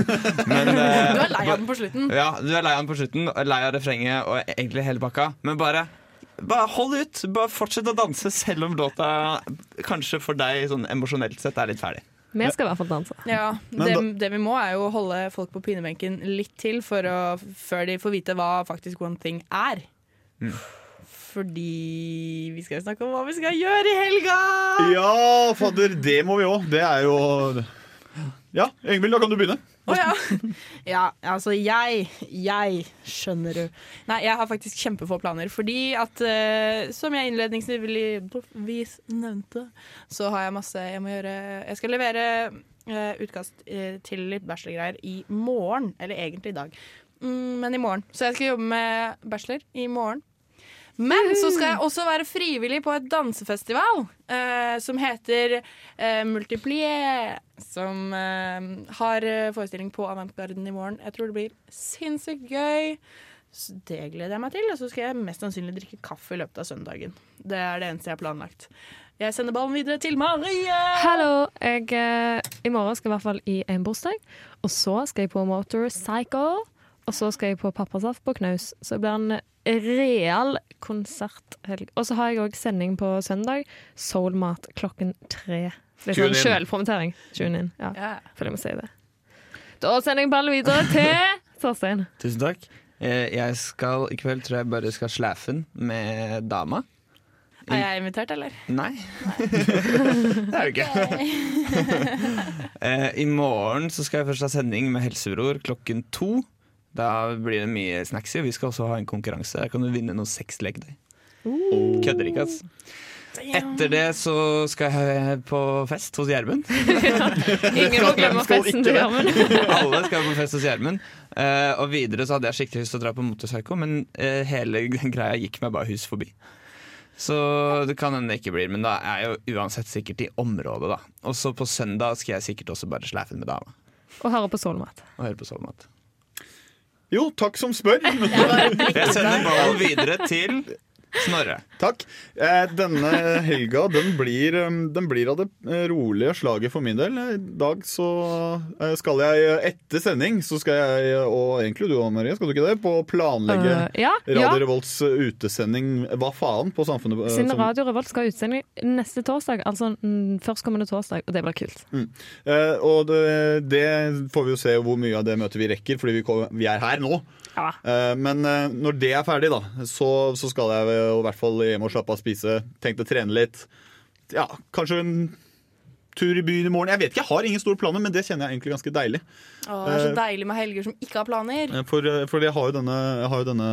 men, eh, Du er lei av den på slutten. Ja, du er lei av den på slutten, og lei av refrenget og egentlig hele pakka. Men bare, bare hold ut. Bare fortsett å danse, selv om låta kanskje for deg sånn emosjonelt sett er litt ferdig. Vi skal i hvert fall danse. Ja, det, det vi må, er jo å holde folk på pinebenken litt til for å, før de får vite hva faktisk One Thing er. Mm. Fordi vi skal snakke om hva vi skal gjøre i helga! Ja, fadder, det må vi òg. Det er jo Ja, Ingvild, da kan du begynne. Å ja. ja, altså jeg Jeg skjønner du. Nei, jeg har faktisk kjempefå planer. Fordi at, uh, som jeg innledningsvis nevnte, så har jeg masse jeg må gjøre. Jeg skal levere uh, utkast uh, til litt bachelorgreier i morgen. Eller egentlig i dag. mm, men i morgen. Så jeg skal jobbe med bachelor i morgen. Men så skal jeg også være frivillig på et dansefestival eh, som heter eh, Multiplier. Som eh, har eh, forestilling på Avantgarden i morgen. Jeg tror det blir sinnssykt gøy. Så det gleder jeg meg til. Og så skal jeg mest sannsynlig drikke kaffe i løpet av søndagen. Det er det eneste jeg har planlagt. Jeg sender ballen videre til Marie. Hallo! Jeg, eh, I morgen skal jeg i hvert fall i en bursdag. Og så skal jeg på motorcycle. Og så skal jeg på Pappasaft på Knaus. Så det blir en real konserthelg. Og så har jeg òg sending på søndag. Soulmat klokken tre. Litt sånn in. sjølpromotering. Tune in. Ja, yeah. føler jeg må si det. Da sender jeg ballen videre til Torstein. Tusen takk. Eh, Jeg skal i kveld tror jeg bare skal slæfen med dama. Er jeg invitert, eller? Nei. det er du ikke. Eh, I morgen så skal jeg først ha sending med Helsebror klokken to. Da blir det mye snacks. Vi skal også ha en konkurranse. Der kan du vinne noe sexleketøy. Kødder ikke, altså. Etter det så skal jeg på fest hos Gjermund. Ingen må glemme festen til Gjermund. Alle skal på fest hos Gjermund. Uh, og videre så hadde jeg skikkelig lyst til å dra på Motorpsycho, men uh, hele greia gikk meg bare hus forbi. Så det kan hende det ikke blir, men da er jeg jo uansett sikkert i området, da. Og så på søndag skal jeg sikkert også bare slæfe med dama. Og høre på Solmat. Og høre på Soulmat. Jo, takk som spør. Jeg sender ballen videre til Snorre. Takk. Eh, denne helga den blir, eh, den blir av det eh, rolige slaget for min del. I dag så skal jeg etter sending, så skal jeg, og egentlig du òg, Marie, skal du ikke det, på å planlegge uh, ja, Radio ja. Revolts utesending Hva faen på Samfunnet? Siden som- Radio Revolt skal ha utsending neste torsdag, altså mm, førstkommende torsdag, og det blir kult. Mm. Eh, og det, det får vi jo se hvor mye av det møtet vi rekker, fordi vi, kom, vi er her nå. Eh, men eh, når det er ferdig, da, så, så skal jeg i hvert fall hjem og slappe av, spise. Tenkt å trene litt. Ja, kanskje en tur i byen i morgen. Jeg vet ikke, jeg har ingen store planer, men det kjenner jeg egentlig ganske deilig. Åh, det er så Eh, deilig med helger som ikke har planer. For, for jeg har jo denne Jeg har jo denne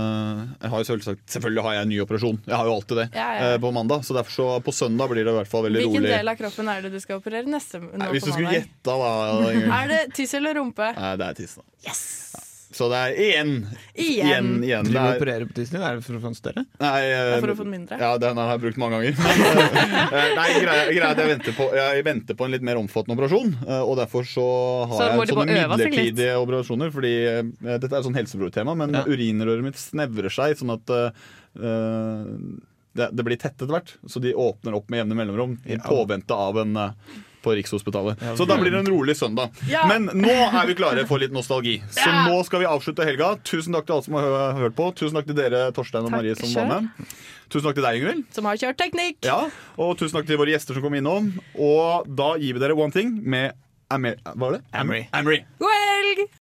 jeg har jo selvsagt, Selvfølgelig har jeg en ny operasjon. Jeg har jo alltid det Ja, ja. på mandag. Så derfor så på søndag blir det i hvert fall veldig Hvilken rolig. del av kroppen er det du skal operere neste nå Nei, Hvis du skulle gjette, da Er det tiss eller rumpe? Nei, det er tiss, da. Ja. Så det er igjen. Igjen. igjen, igjen. Du Det må er, operere på Disney? Er det for å få den større? nei, uh, for å få den mindre. Ja, den har jeg brukt mange ganger. Men, eh, nei, greia, greia er at jeg venter, på, jeg venter på en litt mer omfattende operasjon. eh, Og derfor så har Så jeg sånne litt. midlertidige operasjoner. Fordi uh, dette er et sånn helsebrortema, men urinrøret mitt snevrer seg sånn at uh, det, det blir tett etter hvert. Så de åpner opp med jevne mellomrom i påvente av en eh, på Rikshospitalet. Ja, Så da blir det en rolig søndag. Ja. Men nå er vi klare for litt nostalgi. Så Ja. nå skal vi avslutte helga. Tusen takk til alle som har hørt på. Tusen takk til dere, Torstein og Takk Marie, som selv. var med. Tusen takk til deg, Ingvild. Som har kjørt teknikk. Ja, og tusen takk til våre gjester som kom innom. Og da gir vi dere One Thing med Amer Hva var det? Amory. Amory. Oi!